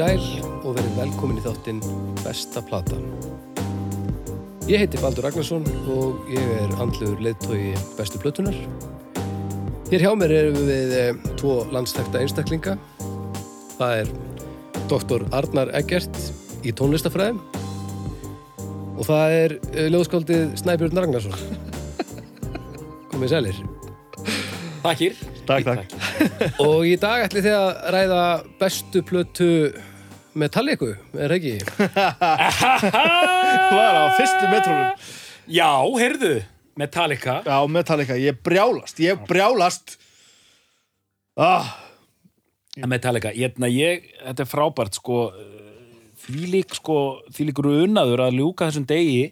Sæl og verið velkomin í þáttinn Besta Plata. Ég heiti Baldur Ragnarsson og ég er andlegur leiðtói Bestu Plötunar. Hér hjá mér erum við eh, tvo landstækta einstaklinga. Það er doktor Arnar Eggert í tónlistafræðum og það er eh, ljóðskáldið Snæbjörn Ragnarsson. Komið sælir. Takkir. Takk, takk. Og í dag ætli þið að ræða bestu plötu Metallica, er það ekki? Var á fyrstu metrónum. Já, heyrðu, Metallica. Já, Metallica. Ég brjálast. Ég brjálast. Ah, Metallica, ég, na, ég, þetta er frábært, sko, því lík, sko, því lík runaður að ljúka þessum degi.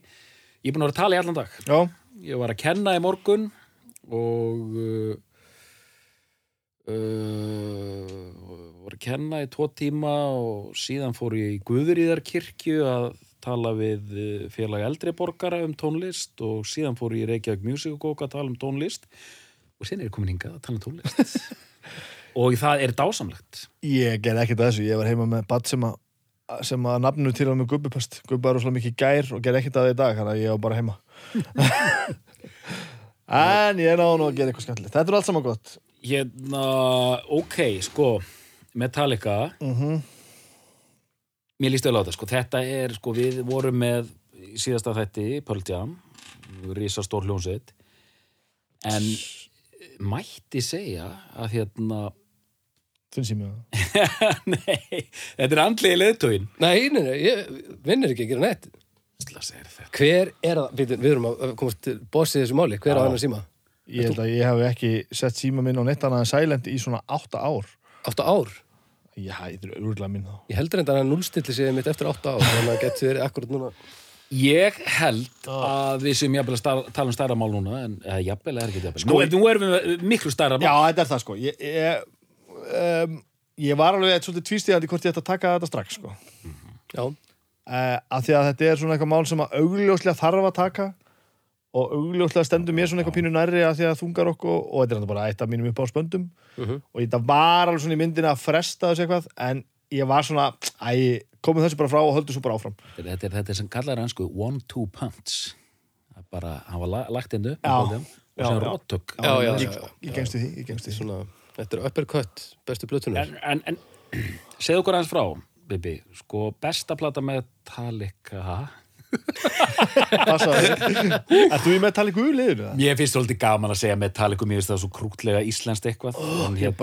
Ég er búin að vera að tala í allan dag. já. Ég var að kenna í morgun og uh, uh, að kenna í tvo tíma og síðan fór ég í Guðuríðarkirkju að tala við uh, félag eldri borgara um tónlist og síðan fór ég í Reykjavík Music Gok að tala um tónlist. Og síðan er ég komin hingað að tala um tónlist. Og það er dásamlegt. Ég gerði ekkert að þessu. Ég var heima með bad sem að sem að nafninu til hann með gubbupest. Gubbi var rosalega mikið gær og gerði ekkert að það í dag þannig að ég var bara heima. En ég náðu nú að gera eitthvað skemmtilegt. Þetta er allt saman gott. Hérna, ok, sko Metallica mm Mér líst vel á þetta, sko, þetta er, sko, við vorum með í síðasta þætti, Pearl Jam, rísa stór hljónsveit, en mætti segja að hérna, Þinn sími það nei, þetta er andlegi leðtóin. Nei, nei, nei, ég vinnir ekki að gera er þetta. Hver er það, við, við erum að komast til bossið þessu máli, hver á Já. hennar síma? Ég held að ég hef ekki sett síma minn á neitt annað en silent í svona átta ár Átta ár? Já, þetta er úrlega minn þá Ég heldur enda að hann núlstilli sig mitt eftir átta ár, þannig að getur verið akkurat núna. Ég held að við sem jafnvel að tala um stærra mál núna, en jafnvel er ekki jafnvel. Sko, Nú, er- nú erum við miklu stærra mál. Já, þetta er það sko Ég, ég, um, ég var alveg eitthvað svolítið tvístíðandi hvort ég ætti að taka þetta strax sko Já, uh, af því að þetta er svona eitthvað mál sem að augljóslega þarf að taka og augljóslega stendur mér svona eitthvað pínu nærri af því að þungar okkur og, og þetta er náttúrulega bara eitt af mínum upp á spöndum Mhm. og þetta var alveg svona í myndina að fresta þessu eitthvað en ég var svona, æ, komum þessu bara frá og höldum svo bara áfram Þetta er, þetta er sem kallar hansku one-two punch. Bara, hann var la, lagt inn upp Já. og sem róttök. Ég, já. ég gengst í því, ég gengst í því svona, þetta er uppercut, bestu plötunar. En, en, en segðu okkur aðeins frá, Bibi, sko, besta plata Metallica, Passaðu. Ert þú í Metallica liðinu? það? Ég finnst svolítið gaman að segja Metallica, mér finnst það svo krútlega íslenskt eitthvað. Oh, Ég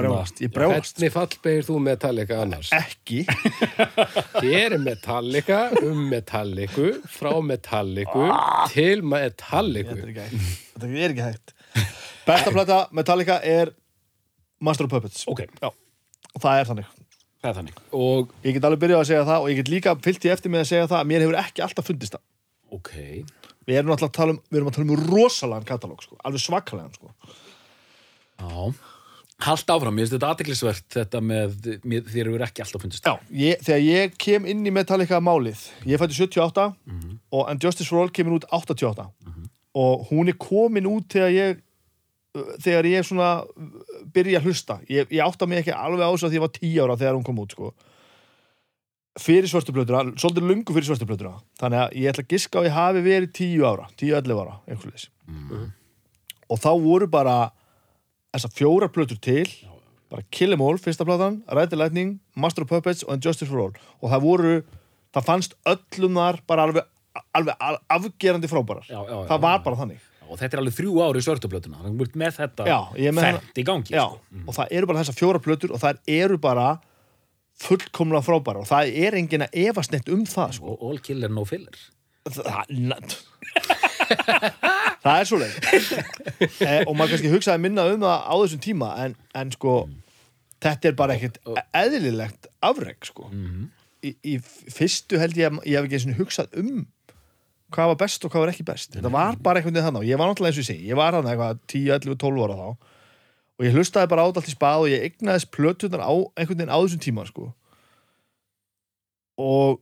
ég brjáast Hvernig fallbegir þú Metallica annars? ekki Hér er Metallica um Metallica, frá Metallica til Metallica. Þetta er ekki hægt Þetta er ekki hægt Besta plata Metallica er Master of Puppets Ok, Já, og það er þannig það er þannig. Og Ég get alveg byrjað að segja það og ég get líka fyllt í eftir með að segja það að mér hefur ekki alltaf fundist það Ok, Við erum alltaf að tala um, við erum að tala um rosalega katalóg, sko, alveg svakalega sko. já. Hallt áfram, mér finnst þetta aðteklisvert þetta með, mér, þér eru ekki alltaf fundist. Já, ég, þegar ég kem inn í Metallica málið Ég fætti 78 og And Justice for All kemur út 88 og hún er komin út þegar ég þegar ég svona byrja að hlusta. Ég, ég átta mig ekki alveg á þessu að ég var 10 ára þegar hún kom út sko. fyrir svörstuplötuna, svolítið lungu fyrir svörstuplötuna þannig að ég ætla að giska að ég hafi verið 10 ára, 10-11 ára einhverjuleis og þá voru bara þessar fjórar plötur til. Bara Kill 'Em All, fyrsta platan Ride the Lightning, Master of Puppets og Justice for All. Og það voru, það fannst öllum þar bara alveg, alveg al- afgerandi frábærar. Já, já, já, það var bara þannig Og þetta er alveg þrjú ári í svörtublötuna, þannig að með þetta fernt í gangi. Já, Sko. og það eru bara þessar fjórar plötur og það eru bara fullkomlega frábærar og það er engin að efast neitt um það sko. All killer, no filler. það, það er svo leið eh, og maður kannski hugsaði minna um það á þessum tíma en, en sko þetta er bara ekkert eðlilegt afreg sko í, í fyrstu held ég að ég hef ekki hugsað um hvað var best og hvað var ekki best. Þetta var bara einhvern veginn þannig. Og ég var náttúrulega eins og ég segi ég var þannig eitthvað 10, 11, 12 ára þá. Og ég hlustaði bara á þetta allt í spað og ég egnaðist plötunar á einhvern veginn á þessum tíma sko. Og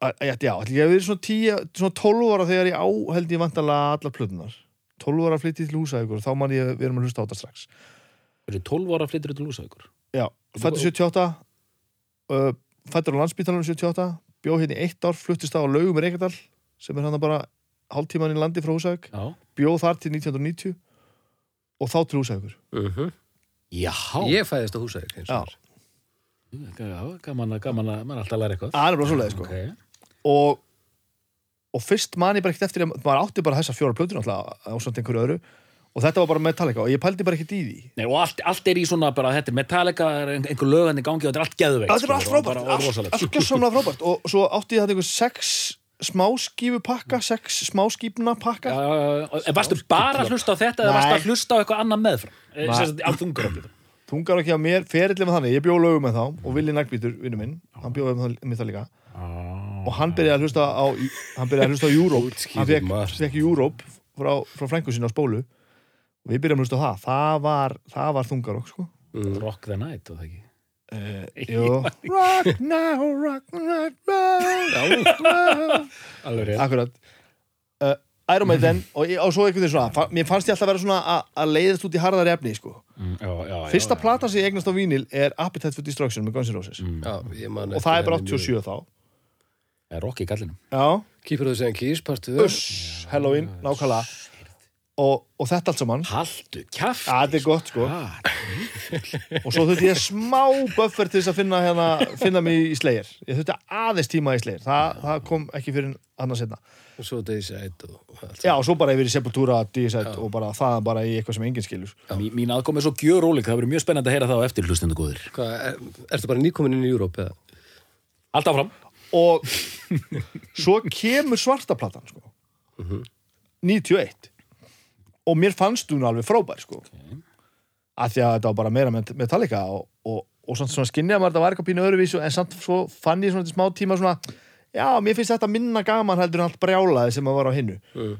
já, ætli ég hef verið svona, 10, svona 12 ára þegar ég á held ég vantalega allar plötunar 12 ára flyttið til húsavíkur þá man ég erum að hlusta á þetta strax. Fyrir 12 ára flyttur til Lúsavíkur. já, fættu 78 uh, fættur á landsbítalunum 78 bjó hérna í eitt ár, fluttist á laugum í Reykjadal sem er hann bara hálftíman í landi frá Húsavík Já. bjó þar til 1990 og þá til Húsavíkur Mhm. Já. Ég fæðist á húsæk gaman að, gaman að, maður er alltaf læra eitthvað. það er bara svoleiði sko Ok. og, og fyrst man ég bara ekkert eftir að maður átti bara þessar fjóra plötur náttúrulega á samt einhverju öðru og þetta var bara Metallica og ég pældi bara ekkert í því Nei, og allt, allt er í svona bara, þetta er Metallica, er ein- einhver lögandi gangi og þetta er allt geðveikt. þetta er allt og frábært, allt, gjössamlega frábært og svo átti ég þetta einhver sex smáskífu pakka, sex smáskífna pakka Já, já, já. En varstu bara að hlusta á þetta eða Nei. varstu að hlusta á eitthvað annað meðfram? Allt þungur okkur. tungar ekki á mér, ferillið með þannig ég bjó lögum með þá og Willi Nagbítur, vinnu minn hann bjóði með, það- líka og hann byrjaði að hlusta á hann byrjaði að hlusta á Europe hann fekk, Europe frá, frá frængu sinna á spólu og við byrjum að hlusta á það það var, það var þungarokk sko Rock the Night, og það ekki? Uh, rock now, rock night rock Alveg rétt. akkurat. Uh, Iron Maiden og, ég- og svo einhvern veginn svona fa- mér fannst ég alltaf vera svona að- að leiðast út í harðari efni sko. Mm, Já, já, já. fyrsta já. platan sem ég eignast á vínil er Appetite for Destruction með Guns N' Roses. Já, ég man og það er bara 87 þá. Er rock í gallinum. já. Keeper of the Seven Keys, part 2 Uss, Halloween, nákvæmlega og, og þetta allt saman. Haldu, kjaft. að þetta er gott sko. Ah, og svo þurfti ég smá buffer til þess að finna, hérna, finna mig í slegir ég þurfti aðeins tíma í slegir Þa, það kom ekki fyrir annars setna og svo allt já og svo bara yfir í Sepultura, D-Side og bara það bara í eitthvað sem enginn skilur. Mín, mín aðkomi er svo gjör ólík, það verður mjög spennandi að heyra það á eftir hlustendu góðir. Hvað, er, ertu bara nýkomin inn í Európ eða? Allt áfram. og svo kemur svartaplatan sko. 91 og mér fannst hún alveg frábær sko af því að þetta var bara meira met- Metallica og, og, og svona, svona skinnið að maður þetta var eitthvað pínu öðruvísu en samt svo fann ég svona til smá tíma svona já, mér finnst þetta minna gaman heldur en allt brjálaði sem að var á hinnu Mm.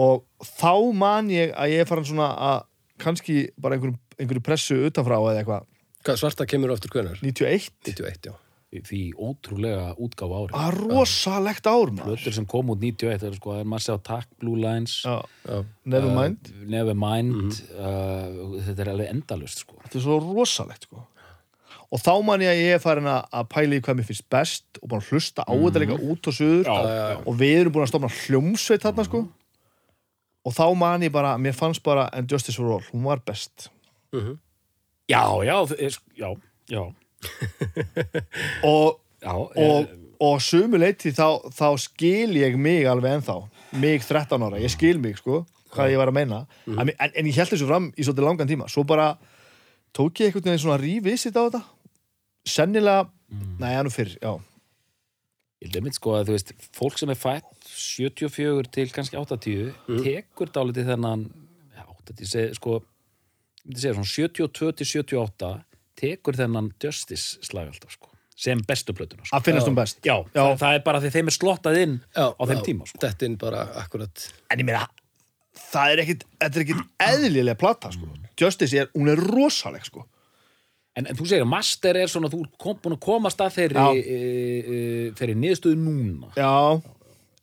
og þá man ég að ég farin svona að kannski bara einhverju, einhverju pressu utanfrá eða eitthvað Hvað, svarta kemur aftur hvenar? 91, 91, já. Því- ótrúlega útgáfa ári. að rosalegt ár maður Plötur sem kom út 91, það er sko, það er maður að Attack, Blue Lines, já, já. Nevermind uh, Nevermind, uh, þetta er alveg endalust sko. þetta er svo rosalegt sko. og þá man ég að ég er farin að að pæla í hvað mér finnst best og bara hlusta á þetta líka út og suður Já, já. og við erum búin að stofna hljómsveit þarna sko og þá man ég bara, mér fannst bara And Justice for All, hún var best Mhm. Já, já, það er- já, já, og, já, og, og sumu leiti þá, þá skil ég mig alveg ennþá. Mig 13 ára, ég skil mig sko hvað ég var að meina. En, en, en ég held þessu fram í svolítið langan tíma. Svo bara tók ég einhvern veginn svona rívisit á þetta. Sennilega, nei, nú fyrr, já. Ég einmitt sko að þú veist, fólk sem er fætt 74 til kannski 80 tekur dálítið þennan já, 80, seg, sko segja svona 72 til 78 tekur þennan Justice slag alltaf sko, sem bestu plötuna sko. að finnast hún best Já, Já. Það, það er bara því þeim er slottað inn já á þeim já, tíma sko. Þetta inn bara akkurat en ég meina, það er ekkit þetta er ekkit eðlilega plata sko. Justice er, hún er rosaleg sko En, en þú segir að Master er svona, þú er kom, búin að komast að þeirri, Já. e, e, þeirri niðurstöðu núna. já,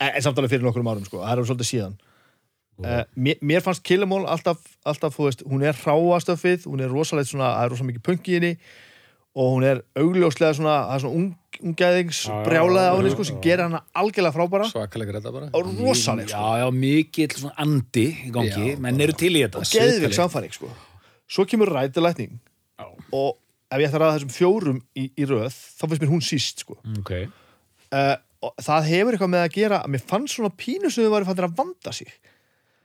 en, en samt alveg fyrir nokkrum árum sko, það er svolítið síðan uh, mér, mér fannst Kill 'Em All alltaf, alltaf þú veist, hún er hráastöfið hún er rosalega svona, það er rosalega mikið punk í henni og hún er augljóslega svona, það er svona ung, ungæðings Já, já, brjálaði á henni sko, sem já. gerir hana algjörlega frábæra svakalega þetta bara og rosaleg sko, Já, já, mikill svona andi í gangi, Já, menn eru til í þetta. geðvik svikalegt. samfæring sko svo kemur rætilætning Já. og ef ég ætti að ræða þessum fjórum í, í röð, þá finnst mér hún síst sko Ok. uh, og það hefur eitthvað með að gera að mér fannst svona pínu sem þau væri fannir að vanda sig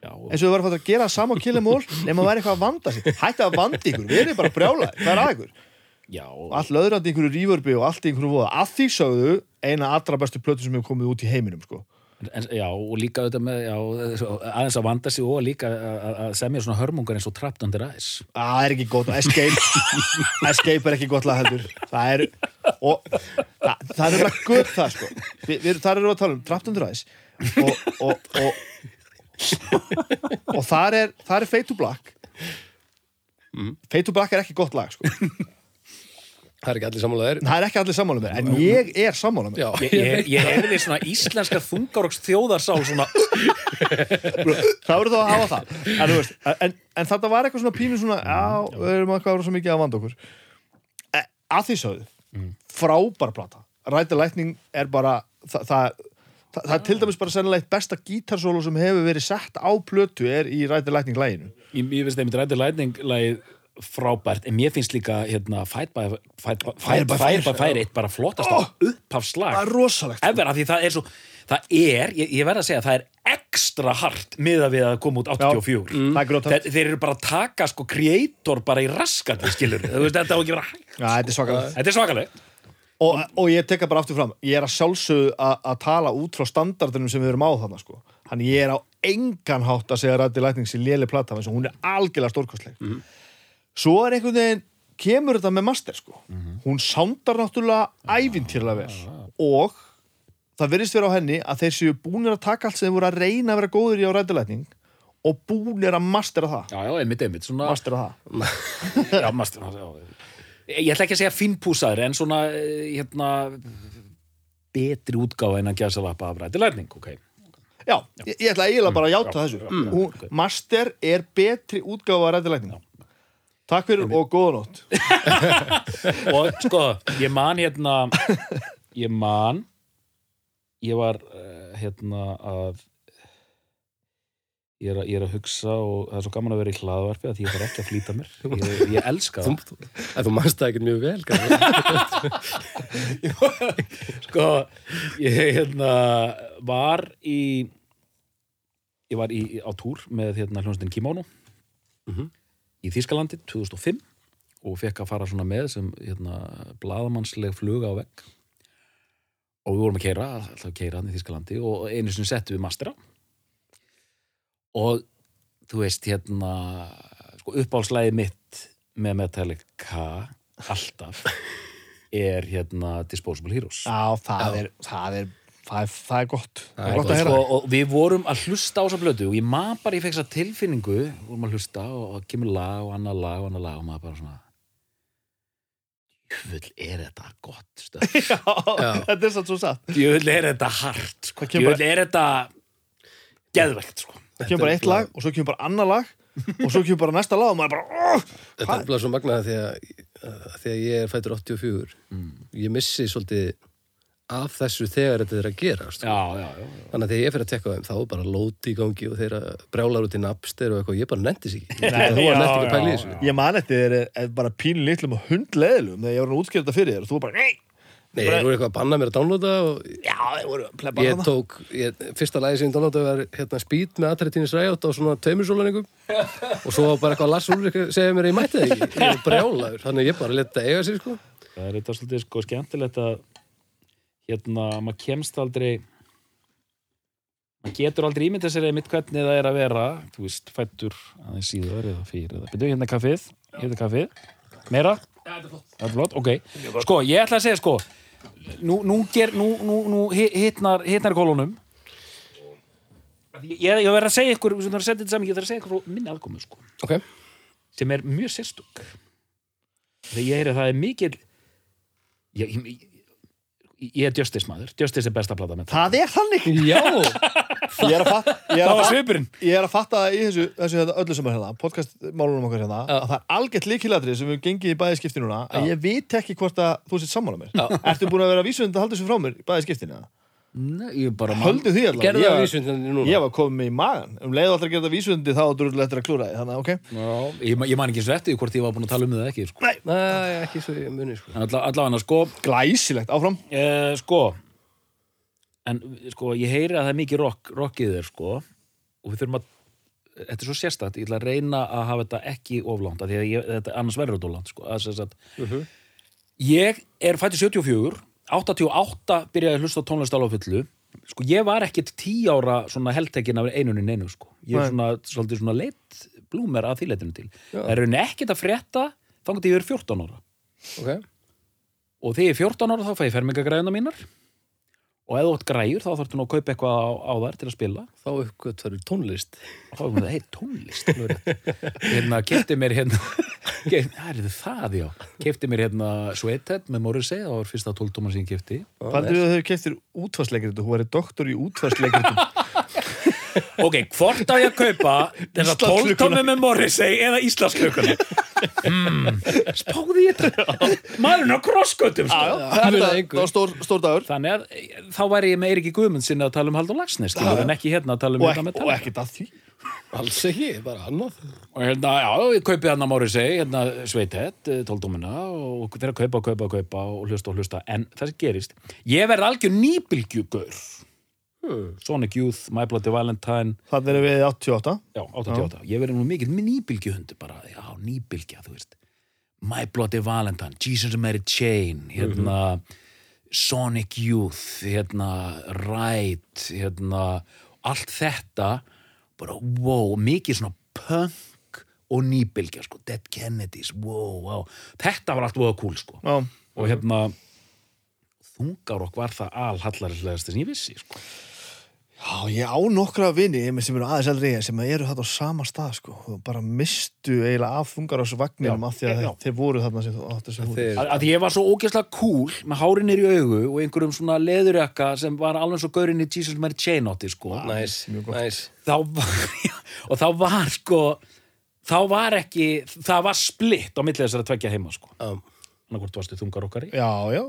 eins og þau væri fannir að gera sama killimól nema væri eitthvað að vanda sig. Hætti að vanda ykkur, við erum bara brjála hvað er að já, allt löðrandi ykkur rýfurbi og allt í ykkur voða, að því sögðu eina allra bestu plötu sem hefur komið út í heiminum sko. en, já, og líka auðvitað með, já, aðeins að vanda sig og líka að- að að semja svona hörmungar eins og Under Ice. það er ekki gott, Escape. Escape er ekki gott lag heldur. Það er og það, það er bara gutt það sko. Vi, það við að tala um, Ice og og, og, þar er þar er Fade to Black. Fade to Black er ekki gott lag sko. Það er ekki allir sammálaðir það er ekki allir sammála með, en ég er sammála með Já, Ég, ég, ég heyrði svona íslenska þungaroks þjóðarsál svona, það verður þá að hafa það. En, þú veist, en, en þetta var eitthvað svona pínu svona já, við erum eitthvað svo mikið að vanda okkur. E, að því sögðu frábær plata. Ride the Lightning er bara það, það, það, það er til dæmis bara sennilega eitt besta gítarsólo sem hefur verið sett á plötu er í the Lightning læginu Ég, ég finnst einmitt rættir lætning frábært, en mér finnst líka hérna, Fight by Fight Fire by Fire, Fire. Fire eitt bara flottasta Oh! upphafslag það er rosalegt. ever, af því það er svo það er, ég, ég verð að segja, það er ekstra hart miða við að koma út 84 mm. það er grótart þeir, þeir eru bara að taka sko kreator bara í raskandi skilur þú veist, þetta að vera hægt Já, þetta er svakalegt þetta er svakaleg og, og ég tekka bara aftur fram. Ég er að sjálfsögðu að tala út frá standardinum sem við erum á þarna sko. hann ég er á engan hátt að segja Rætti Lætnings í léli og hún er algjörlega stórkostleg. Svo er einhvern veginn kemur þetta með master sko. hún sándar náttúrulega ævintýrlega vel. Og það verðist vera á henni að þeir séu búnir að taka allt sem voru að reyna að vera góður í á Rætti Lætning og búnir að mastera það. Já, já, einmitt, einmitt, svona mastera það. Já, master, já, ég ætla ekki að segja finnpúsaður en svona, eh, hérna betri útgáfa en að gæsa lappa af rættir lærning, ok. Já, ég, ég ætla eiginlega bara að játa já, þessu. Já, mm. já, Hún. Master er betri útgáfa að rætti lækning Takk fyrir og góða nótt. Og sko, ég man hérna ég man ég var uh, hérna að ég er, að ég er að hugsa og það er svo gaman að vera í hlaðvarpi að ég þarf ekki að flýta mér. Ég, ég elska Þú, það. En þú mannst það ekkert mjög vel sko, ég hérna var í ég var í, á túr með hérna hljónstin Kimono Mhm. í Þýskalandi 2005 og fekk að fara svona með sem hérna blaðamannsleg fluga á vegg. Og við vorum að keira alltaf að keira hann í Þýskalandi og einu sinni settum við mastera og þú veist hérna sko uppáhalslæði mitt með Metallica alltaf er hérna Disposable Heroes. Já, það er, það er, það er, það er gott. Það er gott gott, að heyra. sko, og við vorum að hlusta á þessa blötu og ég maður bara, ég fekk þessa tilfinningu við vorum að hlusta og það kemur lag og annað lag og annað lag og maður bara svona Jöfull er þetta gott stöð Já, þetta er svo satt. Jöfull er þetta hart sko. Jöfull er þetta geðvegt sko. Kemur bara eitt lag og svo kemur bara annar lag og svo kemur bara næsta lag og maður bara oh! Þetta er bara svo magnaði því að, því að ég er fættur 84 ég missi svolítið af þessu þegar þetta er að gerast Já, já, já, já. þannig að þegar ég fyrir að tekka á þeim þá er bara lóti í gangi og þeirra brjálar út í napster og eitthvað, ég bara nendi sér ekki. Þú var nefnt ekki að pæla í þessu. Ég man eftir þér er, er bara pínu litlum og hundleðilum þegar ég var að þetta fyrir þér og þú bara, nei Nei, þeir voru eitthvað að banna mér að downloada og Já, þeir voru plebbar ég hana tók, ég, fyrsta lagi sem ég downloadaði var hérna Speed með Atrætínis Ræjótt á svona tveimur sólaningum og svo var bara eitthvað Lars Ulrik að segja mér að ég mætti það. Ekki, ég var brjálaður. Þannig að ég bara leta eiga sér sko. Það er þetta svolítið sko skemmtilegt að hérna, maður kemst aldrei maður getur aldrei ímyndið sér einmitt hvernig það er að vera þú veist, fættur aðeins síðar eða fyrir eða byrju hérna kaffið, hérna kaffið. Meira? Það er flott, ok. Sko, ég ætla að segja sko nú, nú, ger, nú, nú, nú hi- hitnar hitnar í kolunum ég, ég verð að segja ykkur sem það er að setja þetta saman, ég þarf að segja ykkur frá minni aðkomu sko. Ok, sem er mjög sérstök. Þegar ég heyri að það er mikil ég, ég, ég er Justice maður Justice er besta plata með Það er þannig já, Ég er að fatta, ég er það að var fatta, ég er að fatta í þessu, þessu hérna, öllu sem er hérna, podcastmálunum okkar hérna Já. að það er algjört líkilatri sem við gengið í bæði skipti núna að Já. ég veit ekki hvort að þú sitt sammála mér Já. Ertu búin að vera vísund að halda þessu frá mér í bæði skiptinu? Nei, ég bara Höldu því allavega. Gerðu Ég það vísvindinni núna. Ég var komið í magan Um leiðu alltaf að gera þetta vísundi þá áttur úrlega eftir að klúra Þannig að ok. Já, ég, ég man ekki eins og eftir hvort ég var búin að tala um það ekki sko. Nei, ekki svo ég muni sko. En alla, allavega sko, Glæsilegt, áfram. Eh, sko. En sko ég heyri að það er mikið rock, rockið þér sko. Og við þurfum að þetta er svo sérstætt, ég ætla að reyna að hafa þetta ekki oflánt, af því að ég, þetta annars verður þetta oflánt sko, að sem sagt ég er fættið 74 88 byrjaði að hlusta tónlist alveg fullu. Sko ég var ekkit 10 ára svona heldtekin af einunni neinu sko. Ég er svona, svolítið svona leitt blúmer að því leitinu til. Já. það er rauninni ekkit að frétta þannig að ég er 14 ára. Ok, og þegar ég er 14 ára þá fæ ég fermingagræðuna mínar og ef þú átt græjur þá þarftu nú að kaupa eitthvað á, á þær til að spila. Þá uppgötvaru tónlist. Og þá er það, hei, tónlist hérna, kefti mér hérna það er það, já. Kefti mér hérna Sweathead með Morrissey það var fyrsta tóltóma sem ég kefti Fannstu við að þau keftir útfarsleikritu Hún væri doktor í útfarsleikritu ok, hvort á ég að kaupa þessa Íslandsklukkuna. tóltómi með Morrissey eða Íslandsklökkuna mm, spáði ég þetta? Maðurinn á krossgötum sko. það Þetta það stór, stór dagur. Þannig að eh, þá væri ég með Eiríki Guðmundsinni að tala um Haldur Lagsnes en ekki hérna að tala um og, hérna ekki, með og tala ekkert að því. Alls ekki, bara annað. Og hérna, já, ég kaupi hérna Morrissey hérna Sveithett, tóltómina og að kaupa, kaupa, kaupa og hlusta og hlusta. En það sem gerist, ég verð algjör nýbylgjugur hmm. Sonic Youth, My Bloody Valentine þannig erum við 88 Já, 88. Ég verið nú mikill með nýbylgjuhundi bara, já, nýbylgja, þú veist. My Bloody Valentine, Jesus and Mary Chain, hérna, Sonic Youth, hérna, Ride, hérna, allt þetta, bara, wow, mikið svona punk og nýbylgja, sko, Dead Kennedys, wow, wow. Þetta var allt voða cool, sko. Já. Og hérna, þungarokk var það alhallarislegast sem ég vissi, sko. Já, ég á nokkra vini sem eru aðeins eldri en ég sem eru þetta á sama stað sko, og bara mistu eiginlega af þungarásvagninum Já, af því að já. þeir, voru þarna sem þú áttu sem. Þeir, að, að ég var svo ógeðslega cool með hárinir í augu og einhverjum svona leðurjakka sem var alveg svo gaurinn í Jesus Mary Chain átti sko næs, næs þá var, og þá var sko þá var ekki, það var splitt á milli þessara tveggja heima sko. Já, annarkvort varstu þungar okkari Já, já,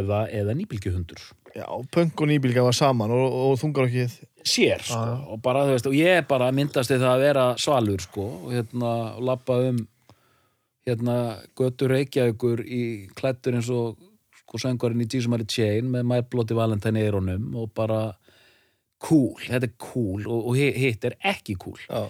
eða, eða nýbylgjuhundur já, punk og nýbílga var saman og, og þungar ekki sér sko. Og bara þú veist og ég bara myndast við það að vera svalur sko. Og hérna og labba um hérna götur Reykjavíkur í klættur eins og sko söngvarinn í Jesus Mary Chain með My Bloody Valentine eironum og bara cool, þetta er cool og, og hi- hitt er ekki cool. Já,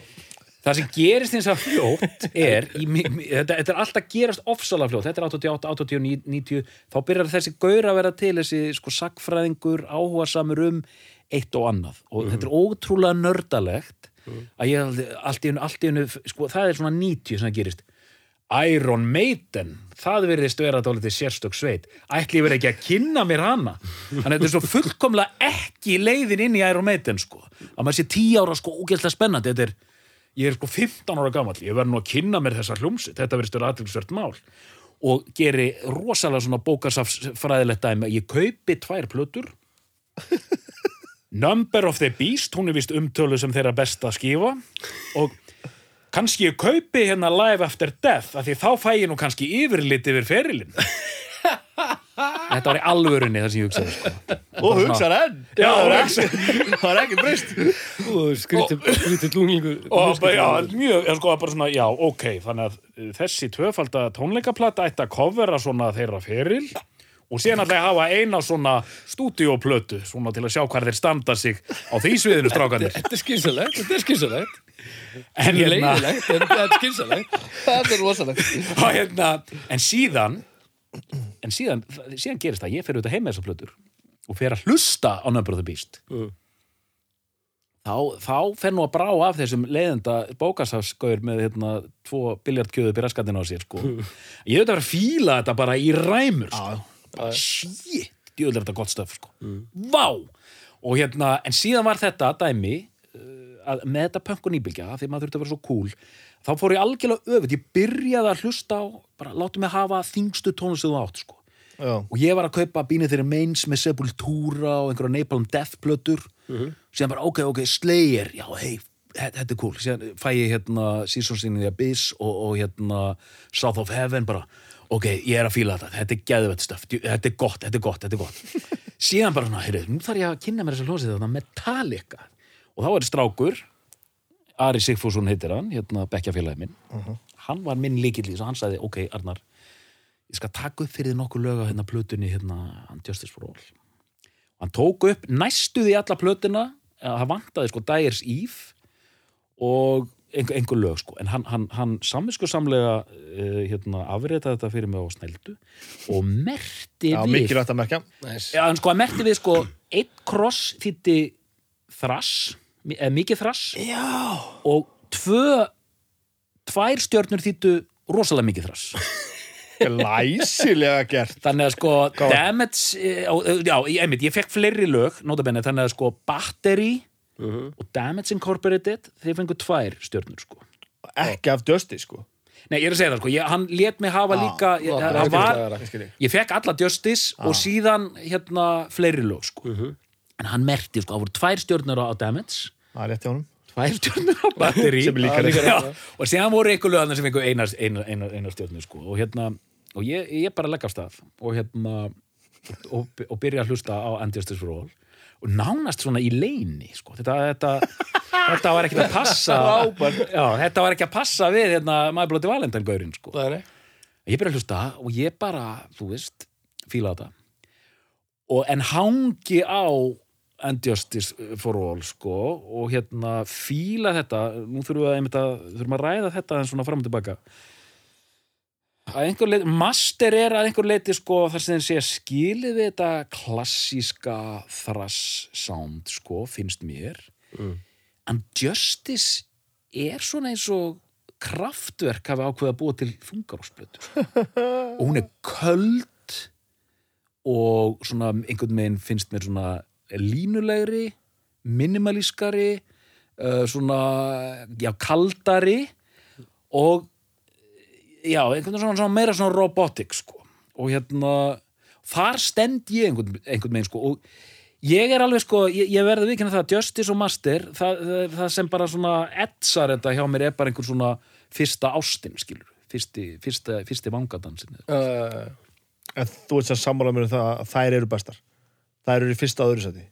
það sem gerist eins að fljótt er í, þetta, þetta er alltaf gerast ofsalega fljótt, þetta er 88, 89, 90 þá byrjar þessi gaur að vera til þessi sko sakfræðingur, áhugasamur um eitt og annað. Og þetta er ótrúlega nördalegt að ég allt í einu sko, það er svona 90 sem það gerist. Iron Maiden það verðist vera dálítið sérstök sveit. Ætli ég verið ekki að kynna mér hana? Þannig að þetta er svo fullkomlega ekki leiðin inn í Iron Maiden sko. Að maður sé 10 ára sko ógeðslega spennandi. Þetta er, ég er sko 15 ára gamall ég verð nú að kynna mér þessa hljómsitt þetta verðist vera aðtilsvert mál. Og geri rosalega svona bókasafsfræðilegt dæmi ég kaupi tvær plötur. Number of the Beast hún er vist umtölu sem þeirra besta skífa og kannski ég kaupi hérna Live After Death af því þá fæ ég nú kannski yfirlit yfir ferilinn Þetta var í alvörunni það sem ég hugsaði sko. Og hugsaði enn. Já, það var ekki, það var ekki breyst. Og mjög, ég sko bara svona, já, ok þannig að uh, þessi tvöfalda tónleikaplata ætti að kofera svona þeirra feril og síðan ég að hafa eina svona stúdíóplötu, svona til að sjá hvað þeir standa sig á því sviðinu strákanir Þetta er skynsalegt, þetta er skynsalegt en, Ekki hérna, leiðilegt, en þetta er skynsalegt Það er rosalegt. Hérna, en síðan en síðan, síðan gerist það ég fer auðvitað heim með þessar plötur og fer að hlusta á Number of the Beast Mm. þá, þá fer nú að brá af þessum leiðenda bókasafsgaur með hérna, tvo biljardkjöðu byrjaskatinn á sér sko. ég auðvitað að vera að fíla þetta bara í ræmur sko. bara shit, djöðlega þetta gott stöf sko. vá og hérna, en síðan var þetta dæmi uh, að með þetta punk og nýbylgja því maður þurfti að vera svo cool þá fór ég algjörlega öfut, ég byrjaði að hlusta á bara látum mig hafa þingstu tónlist sem þú átt sko. Já, og ég var að kaupa bínið þeirra meins með Sepultura og einhverja Napalm Death plötur. Síðan bara ok, ok, Slayer já, hei, þetta er cool. Síðan fæ ég hérna Seasons in the Abyss og, og hérna South of Heaven bara, ok, ég er að fíla þetta. Þetta er geðvett stöf, þetta er gott, þetta er gott þetta er gott, síðan bara heyrðu, nú þarf ég að kynna mér þessa hljómsið þetta Metallica og þá er strákur Ari Sigfússon heitir hann, hérna bekkjafélagi minn. Hann var minn líkill í þess að hann sagði, ok, Arnar ég skal taka upp fyrir nokkuð lög á hérna plötunni hérna Justice for All. Og hann tók upp næstuð í alla plötuna að það vantaði sko Dyers Eve og einhver, einhver lög sko. En hann, hann, hann samvisku samlega uh, hérna afritaði þetta fyrir mig á snældu og merti já við mikilvægt að merkja. Næs Já, sko að merti við sko einn kross þýtti þrass mikið þrass Já. og tvö tvær stjörnur þýttu rosalega mikið þrass. Læsilega gert. Þannig að sko damage, eh, eh, já, ég, einmitt, ég fekk fleiri lög notabenni, þannig að sko battery og damage incorporated þeir fengu tvær stjörnur sko. Ekki af dösti sko. Nei, ég er að segja það sko, ég, hann let mig hafa líka ég, Gott, það gott, var. Ég ég. ég fekk alla Justice og síðan hérna fleiri lög sko en hann merti sko, það voru tvær stjörnur á, á Damage. Það er rétt hjá honum. Tvær stjórnur á batteri Sem er líka líka Já, rétt, og síðan voru einhver lögðan sem fengu eina, eina, eina, eina stjórnu sko. og hérna, og ég, ég bara legg af stað. Og hérna og, og byrja að hlusta á Andjastis for All. Og nánast svona í leini sko. þetta, þetta, þetta var ekki að passa já, þetta var ekki að passa við hérna, maður blóti valendangaurin sko. Það ég byrja að hlusta og ég bara, þú veist fíla þetta. Og en hangi á and Justice for All sko, og hérna fíla þetta. Nú þurfum við að, einmitt að, þurfum að ræða þetta en svona fram og tilbaka. Að einhver leiti, master er að einhver leiti sko þar sem þeir segja skilið við þetta klassíska thrash sound sko, finnst mér. Mm. and Justice er svona eins og kraftverk hafi ákveða að búa til þungarósblötu og hún er köld og svona einhvern veginn finnst mér svona línulegri minimalískari uh, svona, já, kaldari og já, einhvern veginn svona, meira svona robotic sko. Og hérna þar stend ég einhvern, einhvern veginn sko. Og ég er alveg sko, ég, ég verði vikina það Justice og Master, það, það, það sem bara svona etsar þetta hjá mér er bara einhver svona fyrsta ástin skilur fyrsti, fyrsta, fyrsti vangadansin. Uh, en þú veist að sammála mér um það að þær eru bestar þær eru í fyrsta og öðru seti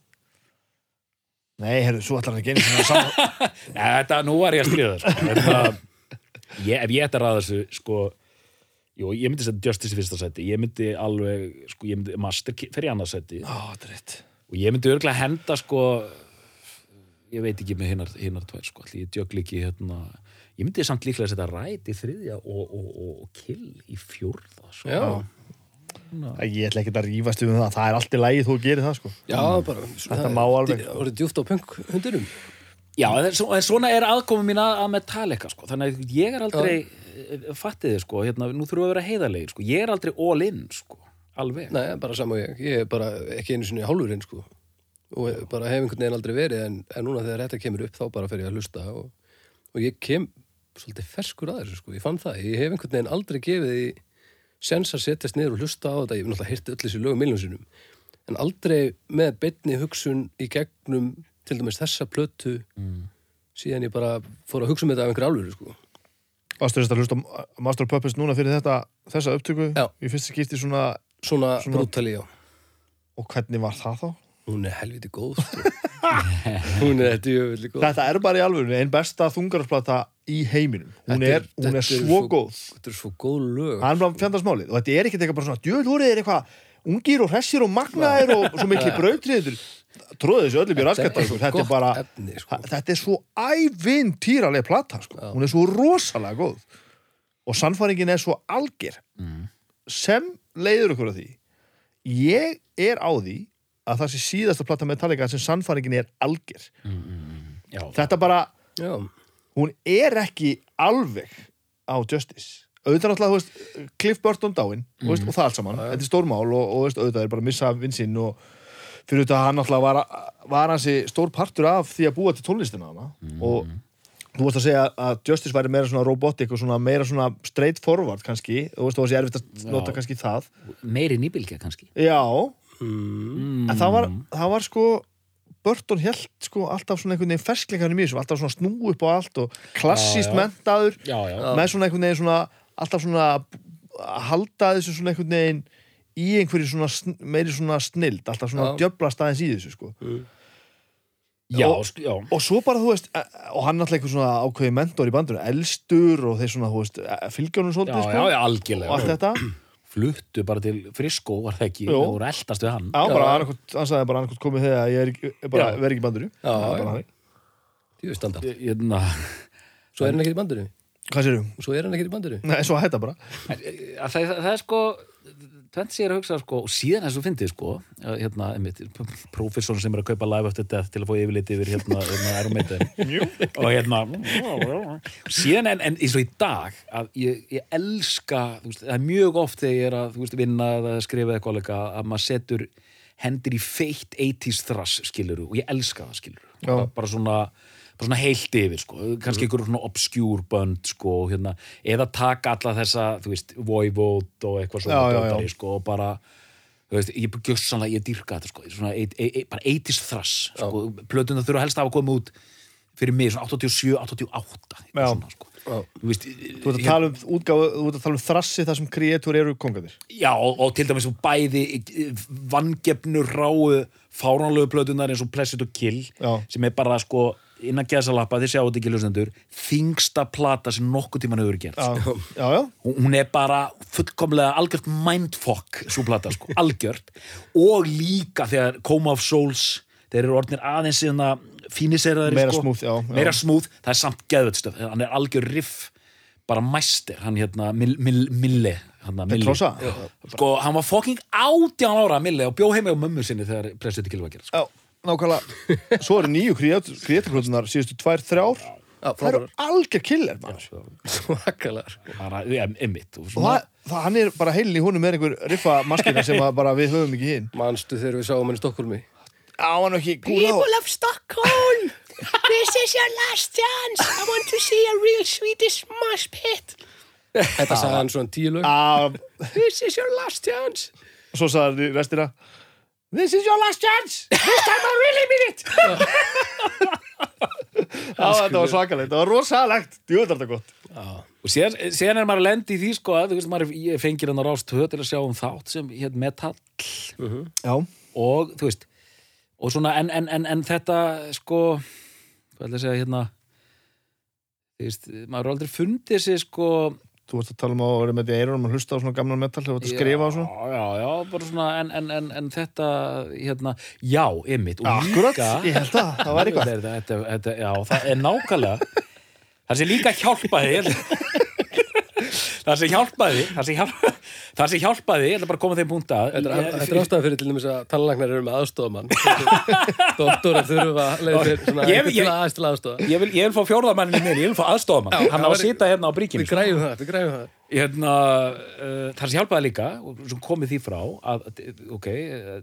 nei, herru, svo ætlar það ekki einu svona sammála Ja, þetta, nú var ég að stríða það sko. ég, ef ég ætti að ræða þessu sko, jú, ég myndi setja Justice í fyrsta seti, ég myndi alveg sko, ég myndi Master fer í annað seti Ó, þetta er rétt og ég myndi örgulega henda sko ég veit ekki með hinnar, hinnar tvær sko, ég djögl ekki hérna ég myndi samt líklega að setja ræt í þriðja og, og, og, og kill í fjórða sko. já, ég ætla ekki að rífast um það, það er allt í lægi þú gerir það sko já, bara Þetta má alveg. Það voru djúft á punk hundunum Já, en svo- en svona er aðkomum mín að, að Metallica sko. þannig að ég er aldrei ja. fattið þið sko, hérna, nú þurfum við að vera heiðarlegir sko. ég er aldrei all in sko. alveg Nei, bara sama og ég, ég er bara ekki einu sinni hálfurinn sko og bara hef einhvern veginn aldrei verið en, en núna þegar þetta kemur upp þá bara fer ég að hlusta og, og ég kem svolítið ferskur að þessu sko, ég fann það ég hef einhvern veginn aldrei gefið í sens að setjast niður og hlusta á þetta ég hef náttúrulega hýrt öll þessi lögum miljón sinum en aldrei með beinni hugsun í gegnum til dæmis þessa plötu mm. síðan ég bara fór að hugsa um þetta af einhver alvöru sko þess að hlusta Master of Puppets núna fyrir þetta, þessa upptöku Já. í fyrsta skipti svona, svona, Svona- brútali, já og hvernig var það þá? hún er helviti góð sko. hún er djöfulli góð Þetta er bara í alvörunni einn besta þungarafsplata í heiminum. Hún Þetta er, hún er þetta svo góð. þetta er svo góð lög hann er bara fjandasmálið og þetta er ekkert eitthvað bara svona djöð, þú er eitthvað ungir og hressir og magnaðir og svo mikli brautriður tróðið þessu öllum í raskættar svo þetta er gott bara, efni, sko. þetta er svo ævintýraleg plata sko. Hún er svo rosalega góð. Og sannfæringin er svo alger. Mm. sem leiður okkur að því ég er á því að það sé síðasta plata Metallica sem sannfæringin er alger. Já, þetta bara, já, hún er ekki alveg á Justice. Auðvitað náttúrulega, þú veist, Cliff Burton dáinn mm. og það allt saman, þetta er stórmál og, og veist, auðvitað er bara að missa vinsinn og fyrir þetta hann náttúrulega var, var hansi stór partur af því að búa til tónlistina hana og þú veist að segja að Justice væri meira svona robotic og svona meira svona straight forward kannski, þú veist, þú veist, ég er erfitt að Já. nota kannski það, meiri nýbilgja kannski. Já. Mm. en það var, það var sko Burton held sko alltaf svona einhvern veginn ferskleikanum í þessu, alltaf svona snú upp á allt og klassíst Já, já. mentaður Já, já, Já. með svona einhvern veginn svona alltaf svona að halda þessu svona einhvern veginn í einhverju svona meiri svona snild, alltaf svona Já. djöblast aðeins í þessu sko já, Og- sk- já. og svo bara þú veist, e- og hann alltaf einhver svona ákveði mentor í bandunum, elstur og þeir svona, þú veist, e- Já, svolítið já, sko, já, og allt algjörlega þetta fluttu bara til Friskó var það ekki? Og voru eldast við hann. Já, bara hann sagði bara annarkot komið þegar ég er ekki, er bara, Já. verð ekki í Það er standart Ég- ég- na, svo er hann ekkert í bandinu? Hvað sérum? svo er hann ekkert í bandinu? Nei, svo hætta bara. Að það, það, það er sko tvent sér að hugsa sko og síðan þess að fyndið sko að, hérna, einmitt, prófessor sem er að kaupa live eftir death til að fá yfirlit yfir hérna, hérna og hérna síðan en, en eins og í dag að ég, ég elska veist, það er mjög oft þegar ég er að veist, vinna eða skrifa eitthvað leika að maður setur hendur í feitt 80s thrash skiluru og ég elska það skiluru bara svona svona heilt yfir, sko, kannski einhverjum svona obskjúr bönd, sko, hérna eða taka alla þessa, þú veist Voivod og eitthvað svona Já, já, já. dótari, sko, og bara þú veist, ég gjössanlega, ég dyrka þetta, sko svona, e, e, e, bara 80s thrass, sko, plötuna þurfa helst að hafa komið út fyrir mig svona 87, 88 eitthvað Já. svona, sko. Já. Þú veist, Þú ert að tala um útgáfu, þú ert að tala um þrassi þar sem kreatur eru kongadir. Já, og, og til dæmis bæði vangefnu ráu fáránlegu plötunar eins og Blessed og Kill Já. sem er bara sko innan gesalappa, þið sjáu þetta ekki ljósendur þingsta plata sem nokkuð tíman hefur gert sko. já, já. Hún- er bara fullkomlega algjört mindfuck svo plata, sko, algjört. Og líka þegar Coma of Souls þeir eru orðnir aðeins síðan fíniseraðir Meira sko, smooth, já, meira smúð, það er samt geðvöldstöf hann er algjör riff bara mæster, hann hérna Mil, Mil, Mille hann sko, hann var fucking átján ára Mille og bjó heima á mömmu sinni þegar pressið að gera sko. Nákvæmlega. Svo eru nýju kreaturklötunar síðustu tvær, þrjár. Já, Það eru algjör og Og svona, það, það, hann er bara heilin í honum með einhver riffa maskina sem að bara við höfum ekki hinn. Manstu þegar við sáum henni í Stokkólmi? Já, hann ekki á. of Stockholm, this is your last chance. I want to see a real Swedish mosh pit. Þetta sagði hann svona. Já, This is your last chance. svo sagði hann restina This is your last chance. This time I really mean it. Já, þetta var svakalegt. Þetta var rosalegt, djúðar þetta gott. Og síðan, síðan er maður að lendi í því sko að þú veist maður ég fengir hann á rást til að sjá um þátt sem hétt Metal Já, og þú veist og svona en, en, en, en þetta sko hvað ætla að segja hérna? Þú veist, maður er aldrei fundið sér sko þú varst að tala um að vera með því eyrunum og hlusta á svona gamla metal að skrifa og svona já, já, bara svona en, en, en, en þetta, hérna já, ymmit, og Akkurat, líka ég held að það var eitthvað. þetta, þetta, þetta, já, það er nákvæmlega það sem líka hjálpaði það sem hjálpaði það sem, hjálp, það sem hjálpaði ég ætla bara að koma þeim punkt að Þetta er, er ástæðan fyrir til dæmis að tannlæknar eru með aðstofamann. Doktorar þurfa leiðir svona Ég- ég- að aðstofa aðstofa. ég vil, ég vil fá fjórðamannin minn, ég vil fá aðstofamann hann á að sita hérna á bríkinu Við græfum það, við græfum það. hérna, uh, það sem hjálpaði líka og sem komið því frá að, ok,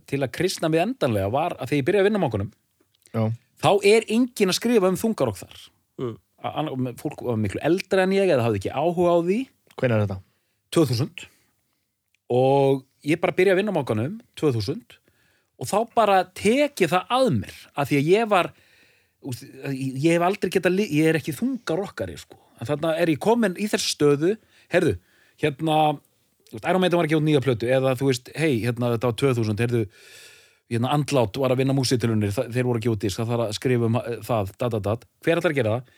til að kristna mig endanlega var að þegar ég byrjaði að vinna mákunum Já, þá er enginn að skrifa um þungarokk þar Mm. Fólk var miklu eldra en ég eða hafði ekki áhuga á því hvernig er þetta? 2000 og ég bara byrja að vinna á mákanum 2000 og þá bara teki það að mér að því að ég var ég hef aldrei geta ég er ekki þungar okkari sko. en þarna er ég komin í þessu stöðu herðu, hérna Iron Maiden var ekki út nýja plötu eða þú veist, hei, hérna þetta var 2000 herðu, hérna andlát var að vinna músitilunir þeir voru ekki út í, það þarf að skrifa um uh, það, dat, dat, dat, hver ætlar að gera það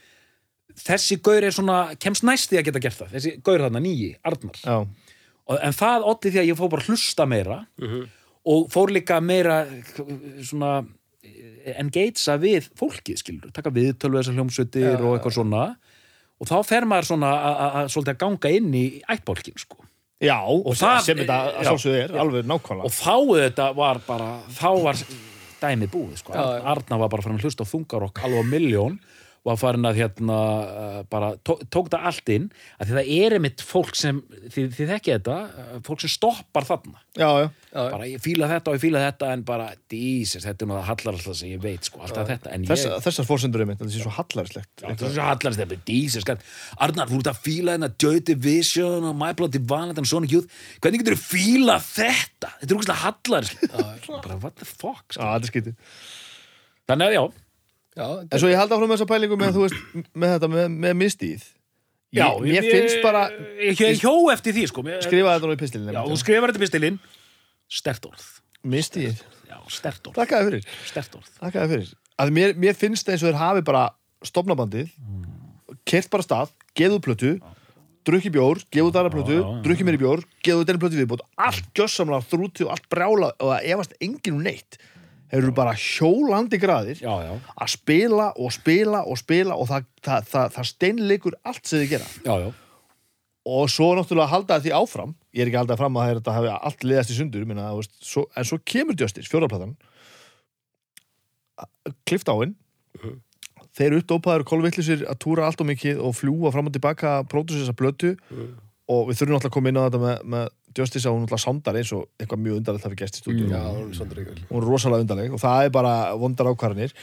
þessi gaur er svona, kemst næst því að geta gert það. Þessi gaur þarna, nýji, Arnar. Já, Og- en það olli því að ég fór bara hlusta meira og fór líka meira svona engagea við fólkið, skilur taka viðtölu þessar hljómsveitir og eitthvað svona. Og þá fer maður svona að- að að svolítið að ganga inn í ættbólkin sko. já og það- sem þetta að já, sjálfsögðu er, já. alveg nákvæmlega. Og þá þetta var bara þá var dæmið búið sko. Já, já. Arna var bara farin að hlusta á þungarokk alveg á miljón var farin að hérna uh, bara tók, tók það allt inn að því það er einmitt fólk sem þið, þið þekki þetta, uh, fólk sem stoppar þarna. Já, já, Já, bara ég fíla þetta og ég fíla þetta en bara dísis, þetta er nú það hallar alltaf sem ég veit sko, alltaf þetta, en Þess, ég þessar fórsendur er mitt, þetta sé svo Já, það er svo hallar þetta, dísis skal... Arnar, þú ert að fíla hérna Joy Division og My Bloody Valentine, Sonic Youth. Hvernig getur þú fíla þetta? Þetta er úrkvæmst hallar bara what the fuck Já, sko. þetta er þannig að já, Já, En svo ég held áfram með þessa pælingu með, veist, með þetta, með, með mistíð já Ég, mér finnst bara ég, ég hjó eftir því sko. Mér, Skrifa þetta nú í pistilin já, þú skrifar þetta pistilinn. Stert orð. Mistíð, já, stert orð, þakkaði fyrir. Stert orð. Þakkaði fyrir. Að mér, mér finnst eins og þeir hafi bara stopnabandið kert bara stað, geðu plötu drukki bjór, geðu dara plötu drukki mér í bjór, geðu denni plötu viðbót allt gjössamlega þrúti og allt brjála og það efast enginn um neitt þeir eru bara hjólandi graðir já, já, að spila og spila og spila og það, það, það, það steinleikur allt sem þið gera. Já, og svo náttúrulega að halda því áfram. Ég er ekki að halda fram að þetta hafi allt liðast í sundur minna, veist, svo, en svo kemur Justice, fjóraplatan klift áinn þeir uppdópaður kolvillisir að túra allt og mikið og fljúa fram og tilbaka pródusir þessa blötu og við þurfum náttúrulega að koma inn á þetta með, með Justice að hún náttúrulega sándar eins og eitthvað mjög undarlegt hafi gæst í stúdíu já, hún svona ríkvel. hún er rosalega undarleg og það er bara vondar ákvarðanir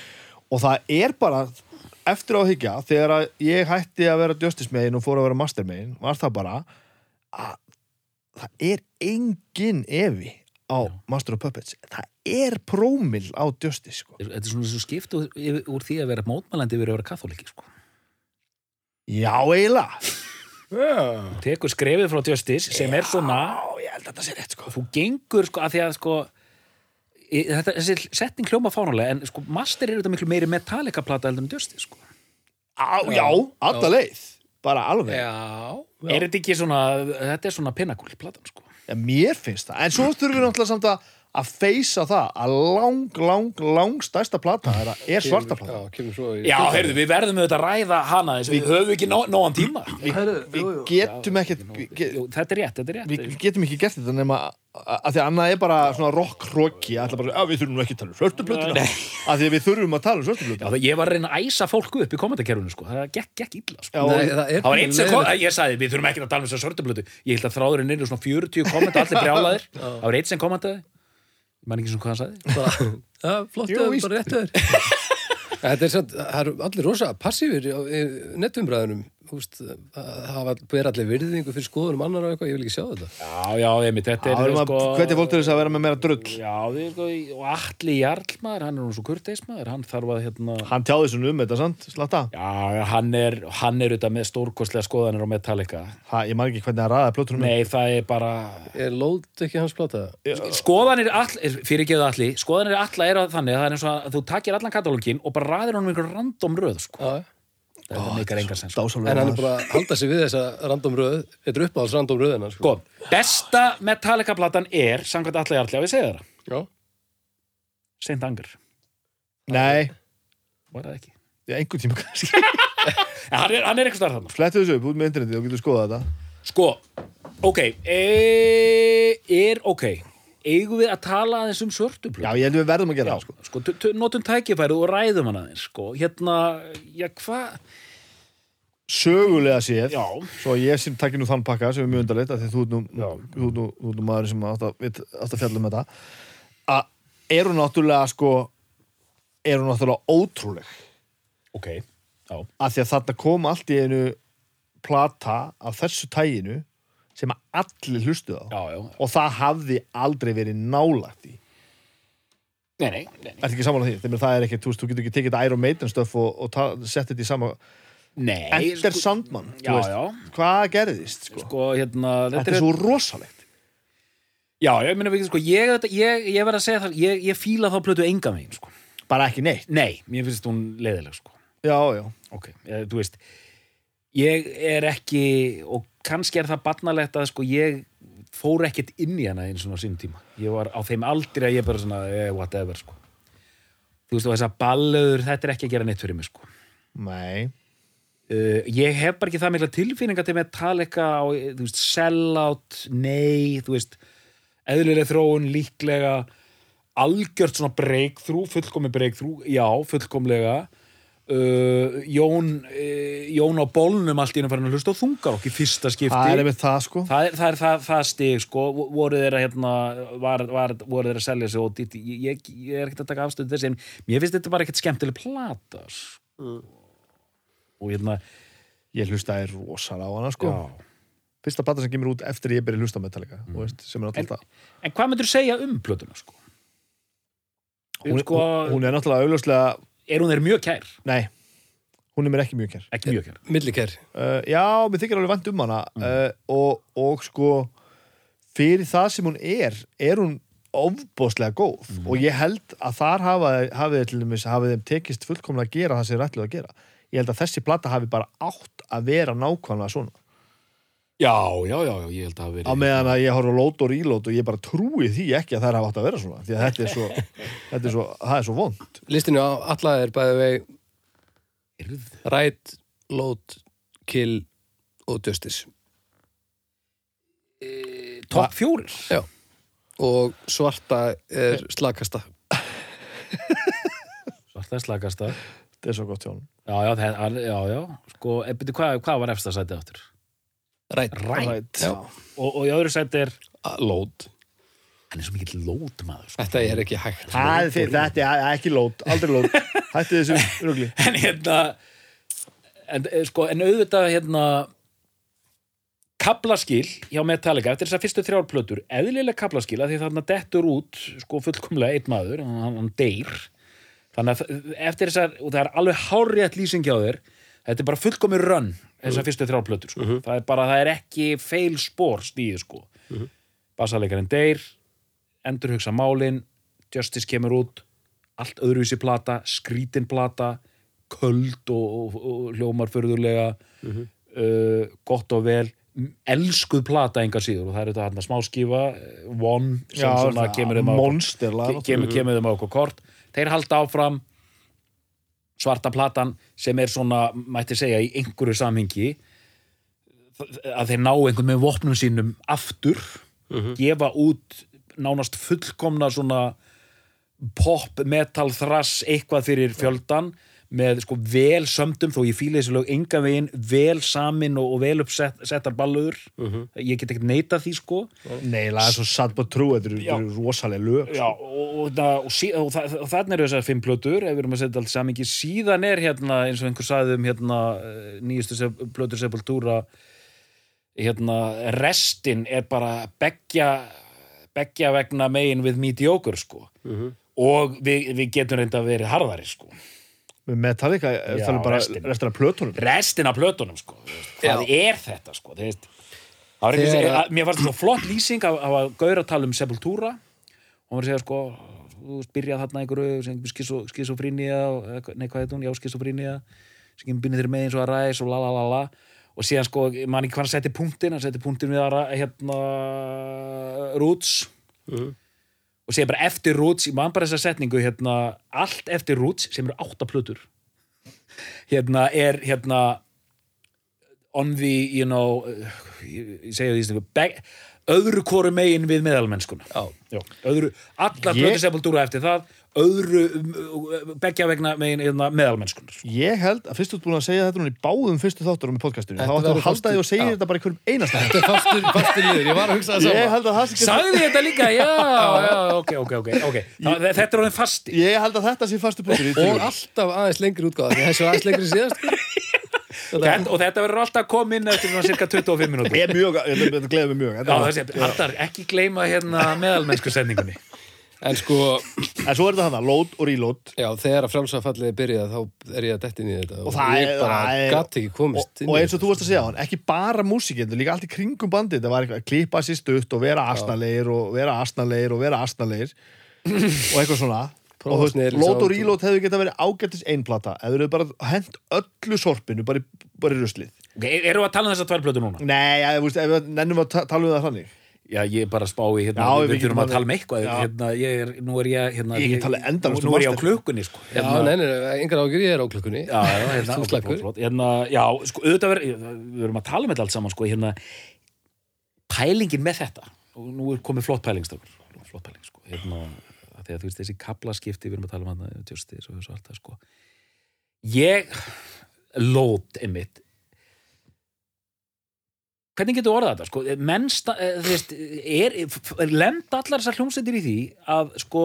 og það er bara eftir á að hyggja þegar ég hætti að vera Justice megin og fór að vera Master megin var það bara að það er engin evi á Master of Puppets það er prómil á Justice sko. Þetta er svona svo skipt úr því að vera mótmælandi yfir að vera katholiki sko. já, eiginlega Já. Tekur skrefið frá Justice sem er svona já, ég held að þetta sé rétt sko. þú gengur sko að því að sko í- þetta, þessi setning hljóma fánulega en sko Master er þetta miklu meiri Metallica plata heldur en Justice sko. á, já, alla leið bara alveg Já. Er þetta svona, þetta er svona pinnakúl platan sko. Já, mér finnst það, en svo þurfum við náttúrulega samt að að feysa það að lang, lang, lang stærsta plata er, er svarta plata Já, kemur svo í... Já, heyrðu, við verðum auðvitað að ræða hana þess við höfum ekki nó, nógan tíma. Við getum ekkert Þetta er rétt, þetta er rétt. við getum ekki gert þetta nema að að því að annað er bara svona rock-rocki að bara, að við þurfum nú ekki að tala um svörtu plötuna að því að við þurfum að tala um það- ég var að reyna að æsa fólku upp í kommentarkerfinu sko. það gekk, gekk illa sko. Já, Nei, það er Það var kom, leiðilegt. ég sagði, við þurfum ekki að tala um þessar svörtublötu Ég held að þráðurinn er svona 40 kommenta allir brjálaðir. Það var einn sem kommentaði Man ekki svona hvað hann sagði. Bara, flott, Jú, bara réttu þér. Þetta er satt, það eru allir rosa passífir í í það hafa ber allir virðingu fyrir skoðunum annar og eitthvað, ég vil ekki sjá þetta. Já, já, einmitt, þetta Já, er sko... hvernig fólk til þess að vera með meira drull. Já, þið, sko, og Atli Jarlmaður, hann er nú svo kurteismadur Hann þarf að, hérna hann tjáði svona um þetta, sant, slatta Já, hann er, hann er auðvitað með stórkostlega skoðanir á Metallica. Ha, ég man ekki hvernig það ræði plötunum Nei, það er bara Er lóð ekki hans plata? skoðanir all, fyrir ekki allir skoðanir alla þetta meikar engar sens sko. En hann er bara að halda sig við þessa random röð. Þetta er uppáhalds random röðina, sko. Sko, besta Metallica platan er samkvæmt jarli að við segja það Já. Saint Anger, nei, var það ekki ég einhvern tíma kannski en hann er, hann er eitthvað starf þarna flettu þessu upp út með internetið og getur skoðað þetta sko, ok e, er ok eigum við að tala aðeins um svörtu já, ég held við verðum að gera það sko. sko, notum tækifæri og ræðum hann aðeins sko, hérna, já hvað sögulega séð já, svo ég sem takki nú þann pakka sem er mjög undarlegt af því þú ert nú, maður sem átt að, vit- átt að fjalla um að eru náttúrulega sko eru náttúrulega ótrúleg? Ok já, að því að þarna kom allt í einu plata af þessu tæginu sem að allir hlustuð á. Já, já. Og það hafði aldrei verið nálagt í nei, nei, nei, Ertu ekki saman á því? Þegar það er ekki, þú veist, þú getur ekki tekið Iron Maiden stöf og, og sett þetta í sama nei Enter sko, Sandman, já, þú veist, hvað gerðist, sko? sko, hérna Þetta er svo rosalegt. Já, ég meina við, sko, ég, ég, ég verð að segja það, ég, ég fíla þá plötu enga megin, sko. Bara ekki neitt? Nei, mér finnst hún leiðileg, sko. Já, já, ok, þú veist ég er ekki og kannski er það barnalegt að sko ég fór ekkert inn í hana einu svona á sínum tíma. Ég var á þeim aldrei að ég bara svona eh, whatever sko. Þú veist og þess að ballöður, þetta er ekki að gera neitt fyrir mig sko. Nei. Uh, ég hef bara ekki það mikla tilfinninga til Metallica og þú veist sellout, nei þú veist, eðlileg þróun líklega algjört svona breakthrough, fullkomi breakthrough já, fullkomlega uh, Jón uh, Jón á bólnum allt í einu farin að hlusta á þungar okkur fyrsta skipti. Það er það, sko. Það er það, er, það, það stig sko, voru þeir að hérna, var, var, voru þeir að selja sig og ég, ég, ég er ekkert að taka afstöðu þessi en mér finnst þetta bara ekkert skemmtileg plata sko. og hérna Ég hlustaði rosalega á hana, sko. Já. Fyrsta plata sem kemur út eftir ég byrja að hlusta Metallica þú veist, sem er En- en hvað myndur segja um plötuna sko? hún, sko, hún, hún er náttúrulega augljóslega er hún þeir mjög kær? Nei, hún er mér ekki mjög kær. Ekki mjög kær. Millikær. uh, Já, mér þykir alveg vant um hana. Uh, og, og sko fyrir það sem hún er er hún ofbóðslega góð. Og ég held að þar hafa, hafi, til dæmis, hafi þeim tekist fullkomlega að gera það sem þeir ætluðu að gera. Ég held að þessi plata hafi bara átt að vera nákvæmlega svona já, já, já, já, ég held að það hafi á verið meðan að ég horf á lót og rílót og ég bara trúi því ekki að það hafa átt að vera svona því að þetta er svo, þetta er svo, það er svo vond Listinu á alla er bæði veg Yrð. Right, Load, Kill og Justice. topp fjórir Já. Og svarta er slakasta. svarta slagasta þetta er svo gott hjá hann já, já, já, já sko, e, byrju, hvað, hvað var efsta sætið áttur? Right. Rætt Já. og, og í öðru sæti er Load. hann er svo mikill lót maður sko. Þetta er ekki hægt. Það er fyrir- þetta er ekki lót, aldrei lót hætti þessu rugli en hérna en, eh, sko, en auðvitað hérna Kaplaskil hjá Metallica eftir þessar fyrstu þrjár plötur, eðlilega kaplaskil að því þarna dettur út sko fullkomlega einn maður, hann, hann deyr þannig að eftir þessar og það er alveg hárrétt lýsing hjá þér þetta er bara fullkomið rönn þessar fyrstu þrjár plötur sko. það er bara, það er ekki feil spór stíðu sko. Mm bassalegarinn deyr endurhugsa málin Justice kemur út allt öðruvísi plata, skrítin plata köld og, og, og hljómar förðurlega uh, gott og vel elskuð plata engar síður og það er þetta hérna smáskífa eh, One sem Já, svona kemur þeim á Monster kemur, kemur þeim á okkur kort. Þeir halda áfram svarta platan sem er svona mætti segja í einhverju samhengi að þeir ná einhvern með vopnum sínum aftur gefa út nánast fullkomna svona pop, metal, thrash eitthvað fyrir fjöldan með sko vel sömdum þó ég fíla þessi lög enga veginn vel samin og, og vel uppsettar balluður ég get ekkert neita því sko. Nei, lag er svo sad but true, þetta eru- rosalega lög Já, og, og, það- og, það- þannig eru þessar fimm plötur, ef við erum að setja allt samingi, síðan er hérna, eins og einhver sagði um hérna, eh, nýjustu sep, plötur Sepultura, hérna, restin er bara beggja, beggja vegna megin við mediocre, sko. Og við, við getum reynda að vera harðari, sko. Metallica, það er bara restin. restina plötunum. Restin af plötunum, sko. Hvað er þetta, sko? Það var Þegar einhver, að- mér fannst svo flott lýsing af, af að gauðra tala um Sepultura. Og hann var að segja sko þú byrjað þarna einhverju sem skisofrínía nei hvað heit hún, já skisofrínía sem kemur byrnið þeirri með eins og að ræs og la la la la. Og síðan sko, mann ekki hvað hann setti punktin hann setti punktin við að hérna Roots og síðan bara eftir Roots, ég man bara þessa setningu hérna, allt eftir Roots sem eru átta plötur. Hérna er hérna on the, you know ég, segja því stingu, beg, öðru hvoru megin við meðalmennskuna öðru, allar sepultúra eftir það öðru, um, beggja vegna megin hérna, meðalmennskunar Ég held að fyrst þú ert búin að segja þetta núna í báðum fyrstu þátturum í podcastinu, þá Þetta ættu verður að halda því og segja þetta bara í hverjum einasta Þetta er fastur, fastur liður, ég var að hugsa það Ég sama held að það sé ekki Sagði þetta líka, já, já, ok, ok, ok, okay. Það, Þetta er orðin fasti. Ég held að þetta sé fastu punktur Og alltaf aðeins lengri útgáða þessu aðeins lengri síðast sko. þetta, Og þetta verður alltaf inn eftir svona cirka 25 minútur Ég er mjög, ég- þetta gleður mig mjög. Já, þessi, Aldar, ekki gleyma hérna meðalmennsku sendingunni En sko, En svo er þetta hana, load og reload. já, þegar að frjálsafallið byrjað þá er ég að detti inn í þetta. Og það ég er- bara er- gatt ekki komist og, inn og eins og þú varst að segja hann, ekki bara músikinn, líka allt í kringum bandið það var eitthvað að klippa sér stutt og vera asnalegir og vera asnalegir og vera asnalegir og eitthvað svona. Og load og reload hefði geta verið ágættis einplata ef þú hefur bara hent öllu sorpinu bara, í- í ruslið. Okay, Erum við að tala um þessar tvær plötu núna? Nei, ja, veist, ef við nennum að ta tala um það þannig Já, ég er bara að spá í hérna, Já, við, þurfum að tala um eitthvað. Hérna, ég er, nú er ég hérna, Ég endalaust nú, um nú er ég á klukkunni sko. Já, nei, nei, nei, engar ágjur, ég er á klukkunni. Já, já, hérna, Þú slakkur. hérna, já, sko, auðvitað verið, við verum að tala um þetta allt saman, sko, hérna, pælingin með þetta, og nú er komið flott pælingstökur, flott pæling, sko, hérna, að þú veist, þessi kaplaskipti, við erum að tala um þetta, justice og þessu allt það, sko, ég, lót, einmitt, hvernig getur orðað þetta, sko, menn, eh, þú veist, er, er lenda allar þessar hljómsveitir í því að, sko,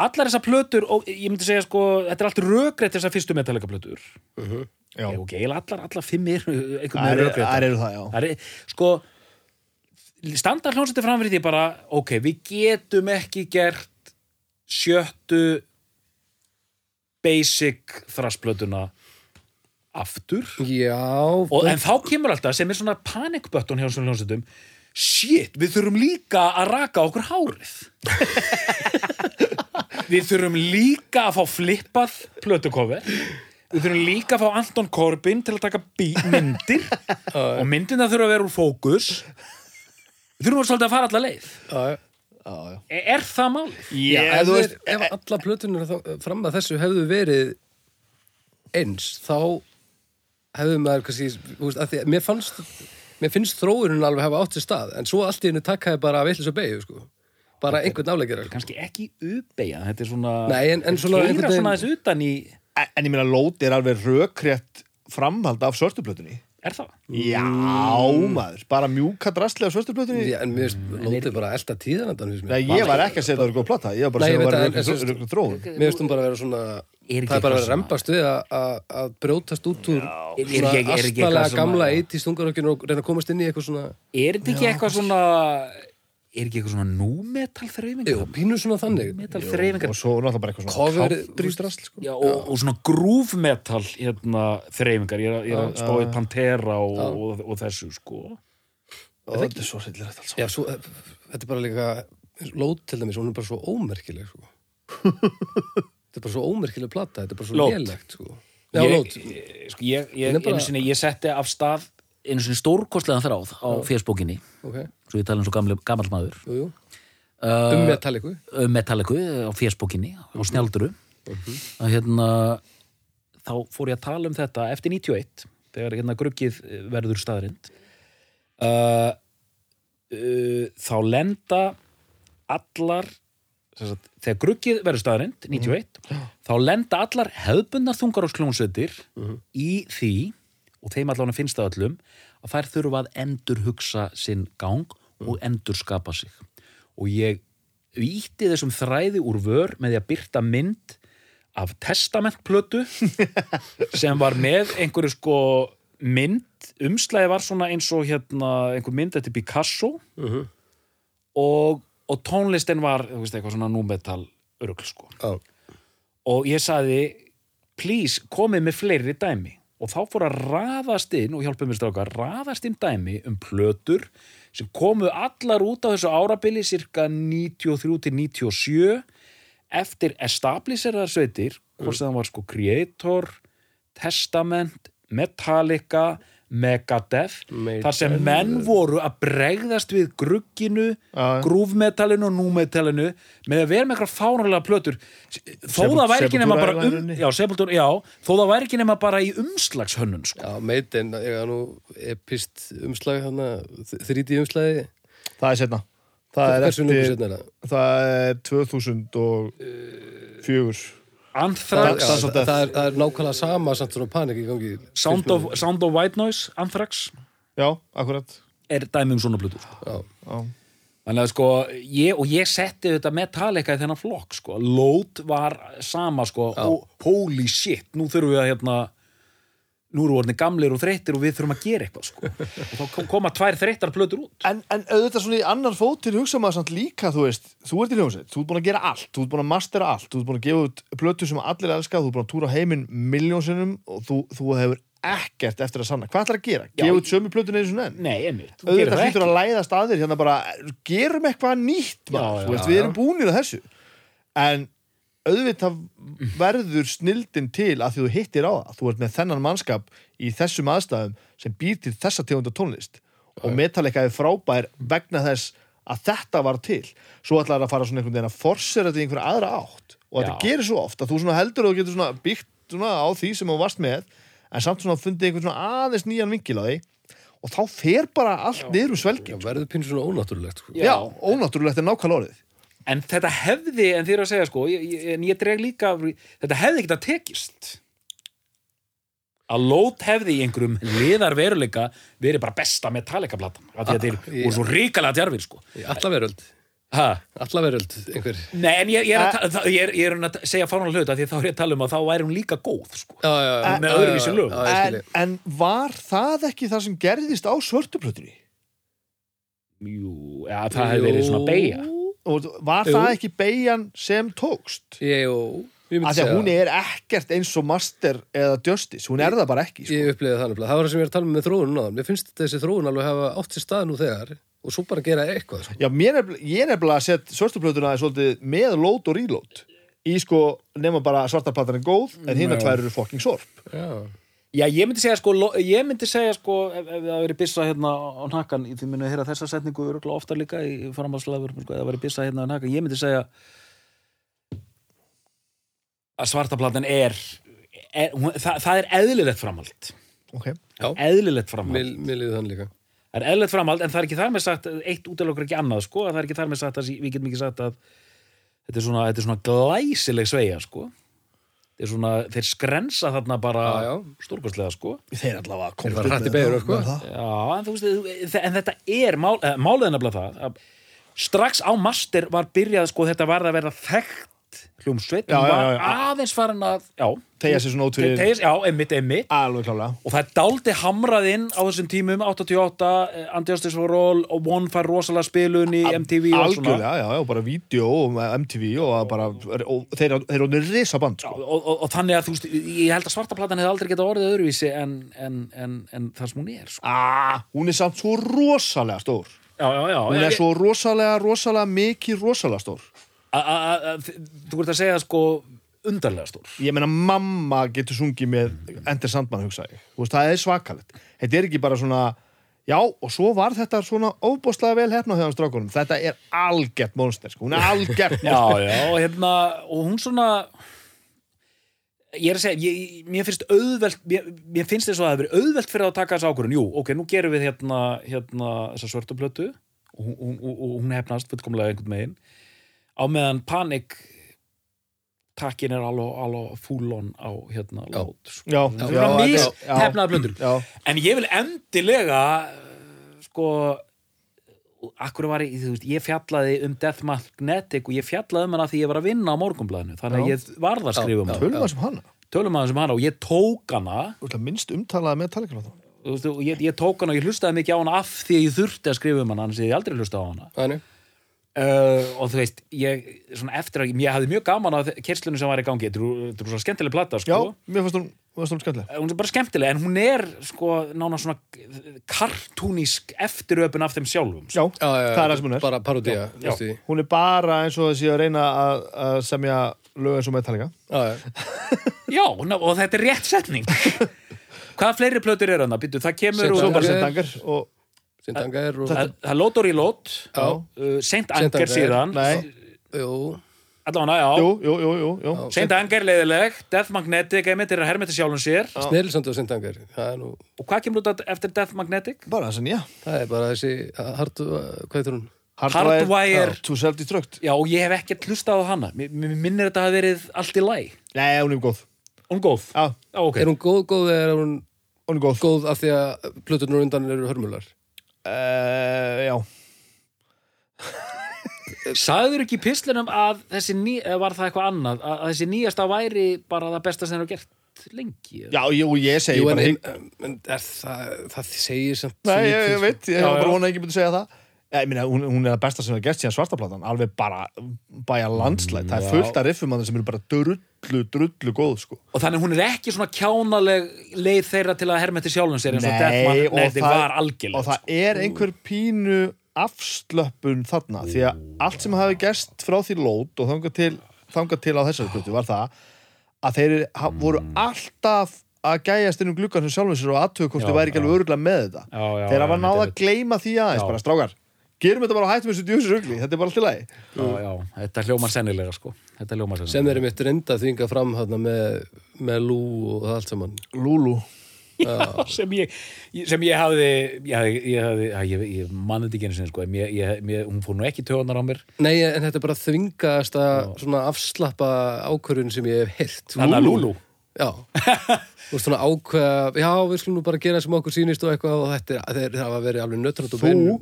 allar þessar plötur og ég myndi segja sko, þetta er allt rökrétt þessar fyrstu metallega plötur Já, og okay, allar, allar fimm er einhvern það veginn er, rökrétt það eru já. Er, sko standa hljómsætti framfyrir því bara ok, við getum ekki gert sjöttu basic þrassplötuna aftur. Já, og, en þá kemur alltaf sem er svona panikböttun hjá þessum hljómsveitum shit, við þurfum líka að raka okkur hárið. Við þurfum líka að fá flippað plötukofi við þurfum líka að fá Anton Corbin til að taka bí- myndir. Og myndina þurfa að vera úr fókus. Við þurfum svolítið að fara alla leið. Já, já. Já, já. er, er það málið? Já, ef, þú veist, ef alla plötunir fram að þessu hefðu verið eins, þá hefðu maður kannski, þú veist, að því, að mér fannst mér finnst þróunin alveg hafa átt sér stað en svo allt í hennu takkaði bara villis og beigju sko. bara einhvern afleikir sko. kannski ekki uppeyja þetta er svona, Nei, en- en svona keira einhvern veginn- svona þessu utan í en, en ég meina, load er alveg rökrétt framhald af svörstuplötunni er það? Já, maður, bara mjúka drastlega svörstuplötunni Já, en mér finnst lótið bara elda tíðanandan Nei, ég var ekki að segja það var góð plata Ég var bara að segja það það, en- rökrétt þróun mér finnst hún bara að vera svona Er ekki Það er bara að rembast við að- að að brjótast út úr Er- er er astalega gamla 80 stungarokkinu og reyna að komast inn í eitthvað svona Er þetta ekki eitthvað svona er ekki eitthvað svona númetal þreifingar? Jú, pínu svona þannig. Metal þreifingar. og svo náttúrulega bara eitthvað svona country-drasl, sko. Já, og, og svona groove metal hérna, þreifingar, ég er, að- ég er að spá í Pantera og, og, og þessu sko. Og þetta er svo hryllilegt alls Já, svo, þetta er bara líka Lót til dæmis, hún er bara svo ómerkileg sko. Þetta er bara svo ómerkileg plata Þetta er bara svo lélegt sko. Já, lót. sko, ég, ég, bara- einu sinni, ég setti af stað einu sinni stórkostlegan þráð á fésbókinni Ok, svo ég tala um svo gammal maður. Jú, jú. Uh, Um Metallicu um Metallicu á fésbókinni á Snjalduru. Að hérna þá fór ég að tala um þetta eftir 91 þegar hérna gruggið verður staðrind uh, uh, þá lenda allar sagt, þegar gruggið verður staðrind 91, þá lenda allar hefðbundnar þungaróksklónsveitir í því og þeim allan finnst það öllum að þær þurfa að endur hugsa sinn gang og endur skapa sig. Og ég víti þessum þræði úr vör með því að byrta mynd af testamentplötu sem var með einhverju sko mynd, umslæði var svona eins og hérna einhver mynd eftir Picasso. Og, og tónlistin var, þú veist, eitthvað svona númetal örugl sko. Já, og ég saði please komið með fleiri dæmi. Og þá fór að raðast inn og hjálpa mér strákar, raðast inn dæmi um plötur sem komu allar út á þessu árabili cirka 93 til 97 eftir establisherðar sveitir hvort sem það var sko Creator Testament, Metallica Megadeth þar sem menn voru að bregðast við grugginu, Já. grúfmetalinu og númetalinu með að vera með eitthvað fáránlega plötur þó það væri ekki nema bara um, já, Sepultura, já, þó það væri ekki nema bara í umslagshönnun sko. já Maiden, ég er nú epist umslag þarna, þríti umslagi Það er setna Það er eftir er? Það er 2004 Anthrax, það, Death. það, er, það er nákvæmlega sama samt svona panik í gangi Sound of, Sound of White Noise Anthrax. Já, akkurat. Er dæmi um svona plötur sko. Þannig að sko, ég, og ég setti þetta Metallica í þennan flokk, sko. Load var sama, sko, og holy shit, nú þurfum við að, hérna, nú eru orðinni gamlir og þreyttir og við þurfum að gera eitthvað, sko. og þá kom- koma tvær þreyttar plötur út. En, en auðvitað svona í annar fótinn hugsa maður samt líka, þú veist, þú ert í hljómsveit, þú ert búin að gera allt, þú ert búin að mastera allt, þú ert búin að gefa út plötu sem allir elska, þú ert búin að túra heiminn miljónsinnum og þú, þú hefur ekkert eftir að sanna. Hvað ætlar að gera? Gefa út sömu plötun eins og enn? Nei, Emil, þú Auðvitað það hlýtur ekki. að læðast að þér hérna bara, auðvitað verður snildin til að því þú hittir á það. Þú ert með þennan mannskap í þessum aðstæðum sem býr til þessa tegunda tónlist og Metallica er frábær vegna þess að þetta var til. Svo ætlar að fara svona einhvern veginn að forsera þetta í einhverja aðra átt og þetta Já. gerir svo oft að þú svona heldur að þú getur svona byggt svona á því sem þú varst með en samt svona fundið einhvern svona aðeins nýjan vinkil á því og þá fer bara allt niður um já svelgin. verður pínu svona ónáttúrulegt sko. Já, ónáttúrulegt er nákvæmlega orðið. En þetta hefði, en þið eru að segja, sko, ég, ég, en ég dreg líka, þetta hefði ekki að tekist. Að Load hefði í einhverjum liðar veruleika verið bara besta Metallica-platan. Af því að þeir já. voru svo ríkalega djarfir, sko. Í alla veröld, Ha? alla veröld einhver Nei, en ég, ég, er, að, ta- ég, er, ég er að segja hluta því að þá er ég að tala um að þá væri hún líka góð sko. Já, já, já, Með öðruvísi ég En, en var það ekki það sem gerðist á svörtuplötunni? Jú, ja, það hefði verið svona beigja Og var Jú. það ekki beigjan sem tókst? Jú, ég myndi að segja hún er ekkert eins og Master eða Justice, hún er það bara ekki sko. Ég upplýði það nefnilega, það var það sem ég er að tala um með þróun Mér finnst þessi þróun alveg hafa átt sér stað nú þegar og svo bara gera eitthvað sko. Já, er, ég er nefnilega að setja svörtuplötuna svolítið með load og reload í sko, nema bara svartarplatan er góð en hinn að Já. tvær eru fucking sorp Já, Já, ég myndi segja sko, ég myndi segja sko ef, ef það verið byssa hérna á nakkan þið myndi að heyra þessa setningu ofta líka í framhalslagur, sko, ef það verið byssa hérna á nakkan ég myndi segja að svartaplatan er, er hún, það, það er eðlilegt framhald. Ok, já, eðlilegt framhald. Mér líður þann líka. Það er eðlilegt framhald, en það er ekki þar með sagt eitt útilokur ekki annað, sko, það er ekki þar með sagt að við getum ekki sagt að þetta er svona, þetta er svona glæsileg sveia, sko svona, þeir skrensa þarna bara stórkostlega, sko. Þeir allavega komast upp með það, sko. Já, en þú veist, en þetta er mál, eh, málið er nefnilega það að strax á master var byrjað, sko, þetta var að vera þekkt hljómsveit Já, já, var já, aðeins farin að tegja sér svona út fyrir Tegis, einmitt, einmitt. Og það er dáldi hamrað inn á þessum tímum 88, eh, Unjustice for All og One fær rosalega spilun í MTV og algjörlega, já, já, bara vídeo og MTV og bara og þeir, þeir eru risaband sko. og, og, og þannig að þú veist, ég held að svartaplatan hefði aldrei getað orðið öðruvísi en, en, en, en það sem hún er sko. ah, hún er samt svo rosalega stór. Hún er svo rosalega, rosalega mikið rosalega stór þú ert að segja sko undarlega stór. Ég meina mamma getur sungið með Ender Sandman hugsa ég, Þú veist, það er svakalegt. Þetta er ekki bara svona já, og svo var þetta svona óbúslega vel hefna hjá strákunum, þetta er algjört monster, sko, hún er algjört já, já, og hérna og hún svona ég er að segja, ég, mér finnst auðvelt mér, mér finnst þess að það hefur verið auðvelt fyrir að taka þessu ákvörðun, jú, ok, nú gerum við hérna, hérna þessa svörtu plötu. Og hún, hún, hún, hefnast fullkomlega einhvern megin á meðan panik takkin er alveg, alveg fúlon á hérna lót sko. já, það já, er hefnaða plötur já, En ég vil endilega uh, sko akkur var ég, þú veist, ég fjallaði um Death Magnetic og ég fjallaði um hana því ég var að vinna á morgunblæðinu, þannig að ég varð að skrifa um Já, hana, tölum að sem hana. Tölum aðeins um hana og ég tók hana. Þú veist, minnst umtalaða með talikana þú veist, og ég, ég tók hana og ég hlustaði mikið á hana af því að ég þurfti að skrifa um hana, annars ég aldrei hlustaði á hana. Þannig, uh, og þú veist, ég svona eftir að, ég hafði mjög gaman af kerslunum sem var í gangi, þetta er- þetta er svo skemmtileg plata, já, sko. mér fannst hún, hún skemmtileg. Hún er bara skemmtileg en hún er sko nána svona kartúnísk eftiröpun af þeim sjálfum já, já, já, það er það sem hún er. Bara parodía, Já. hún er bara eins og þessi að reyna að, að semja lög eins og Metallica. Já, já, já, ná, og þetta er rétt setning. Hvaða fleiri plötur er hana? Býtu, það kemur Seint svo úr bara Anger. sent angar og Sintanga er og það það er Lótor í Lót uh, Saint Saint Anger Anger. síðan. allavega, já. Anger leiðileg, Death Magnetic einmitt er að hermeti sjálfum sér. Snillsand og Sintanga Það er nú, og hvað kemur út eftir Death Magnetic? bara þess að nýja það er bara þessi hard, hvað heitir hún? Hardwire. to self-destruct. Já, og ég hef ekkert hlustað á hana. Mér, minnir þetta að hafa verið allt í læ nei, hún er góð. Hún er góð, já, já, ok. Er hún góð, góð eða er hún hún er góð. góð af því að plötunur undan eru hörmular? Uh, já, Sagður ekki í pislinum að þessi ný, eða var það eitthvað annað, að, þessi nýjasta væri bara það besta sem þeir hafa gert lengi? já, jú, ég segi Jú, en, bara en, en er það, það segir samt nei, ég, ég veit, ég hef bara já. vona ekki búin að segja það ég meina, hún, hún er það besta sem hefur gert síðan svartaplatan alveg bara bæja landslætt það er fullt af riffum að þeim sem eru bara drullu, drullu góð sko. Og þannig hún er ekki svona kjánaleg leið þeirra til að hermeti sjálfum sér eins og það- var algjörlega. og það er einhver pínu afslöppun þarna því að allt sem hafi gerst frá því lót og þangað til, þangað til á þessari hlutu var það að þeir ha- voru alltaf að gæjast inn um gluggan sem sjálfum sér og aðtöku hvort þau væri ekki alveg öruglega með þetta. Já, já, þeir já, hafa náða að gleyma því aðeins bara strákar, gerum þetta bara á hættum þessu djúsur ugli, þetta er bara allt í lagi. Já, já, þetta hljómar sennilega sko. Þetta hljómar sennilega. sem eru mitt reynda að þvinga fram þarna með, með lú og það allt saman. Lúlu sem ég, sem ég hafði, ég, hafði, ég, hafði að, ég, ég mann þetta ekki einu sinni sko, en ég, ég, ég, hún fór nú ekki töðunar á mér. Nei, en þetta er bara þvingast að svona afslappa ákvörðun sem ég hef heyrt. Þannig að Lulu. Já, þú veist svona ákveða Já, við skulum nú bara gera sem okkur sýnist og eitthvað og þetta er, þeir hafa verið alveg nötrand og Þú? beinum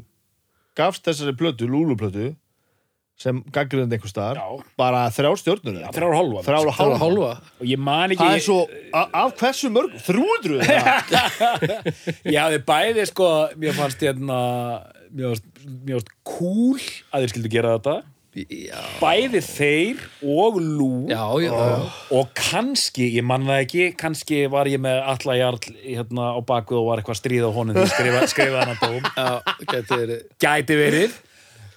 gafst þessari plötu, Lúlu plötu sem gaggrindi einhver staðar Já. bara þrjár stjórnur Þrjár og hálfa. þrjár hálfa hálfa Og ég man ekki... Það er svo, af hversu mörg? 300? Ég hafði bæði sko, mér fannst hérna, mér fannst, mér fannst cool að þeir skildu gera þetta. Já, Bæði þeir og Lú. já, já, já. Og kannski, ég man það ekki, kannski var ég með alla jarl hérna á baku og var eitthvað að stríða á honum því skrifa, skrifa hann að dóm. já geti verið Gæti verið.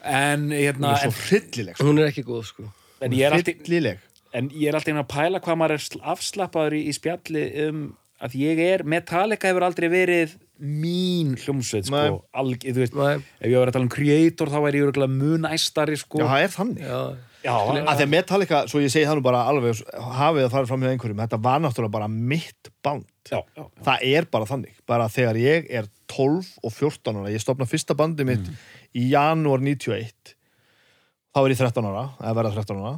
En hérna, er svo en, hryllileg sko. Hún er ekki góð, sko en ég er alltaf... Hryllileg En ég er alltaf að pæla hvað maður er sl- afslappaður í, í spjalli um að ég er, Metallica hefur aldrei verið mín hljómsveit sko, alg, þú veist, Nei, ef ég var að tala um creator þá væri ég örugglega mun æstari sko. Já, það er þannig. Já, já, að því að Metallica, svo ég segi það nú bara alveg hafið að fara fram hjá einhverjum þetta var náttúrulega bara mitt band. Já, já, það er bara þannig, bara þegar ég er 12 og 14 ára, ég stopna fyrsta bandi mitt í janúar 91 þá er ég 13 ára eða verða 13 ára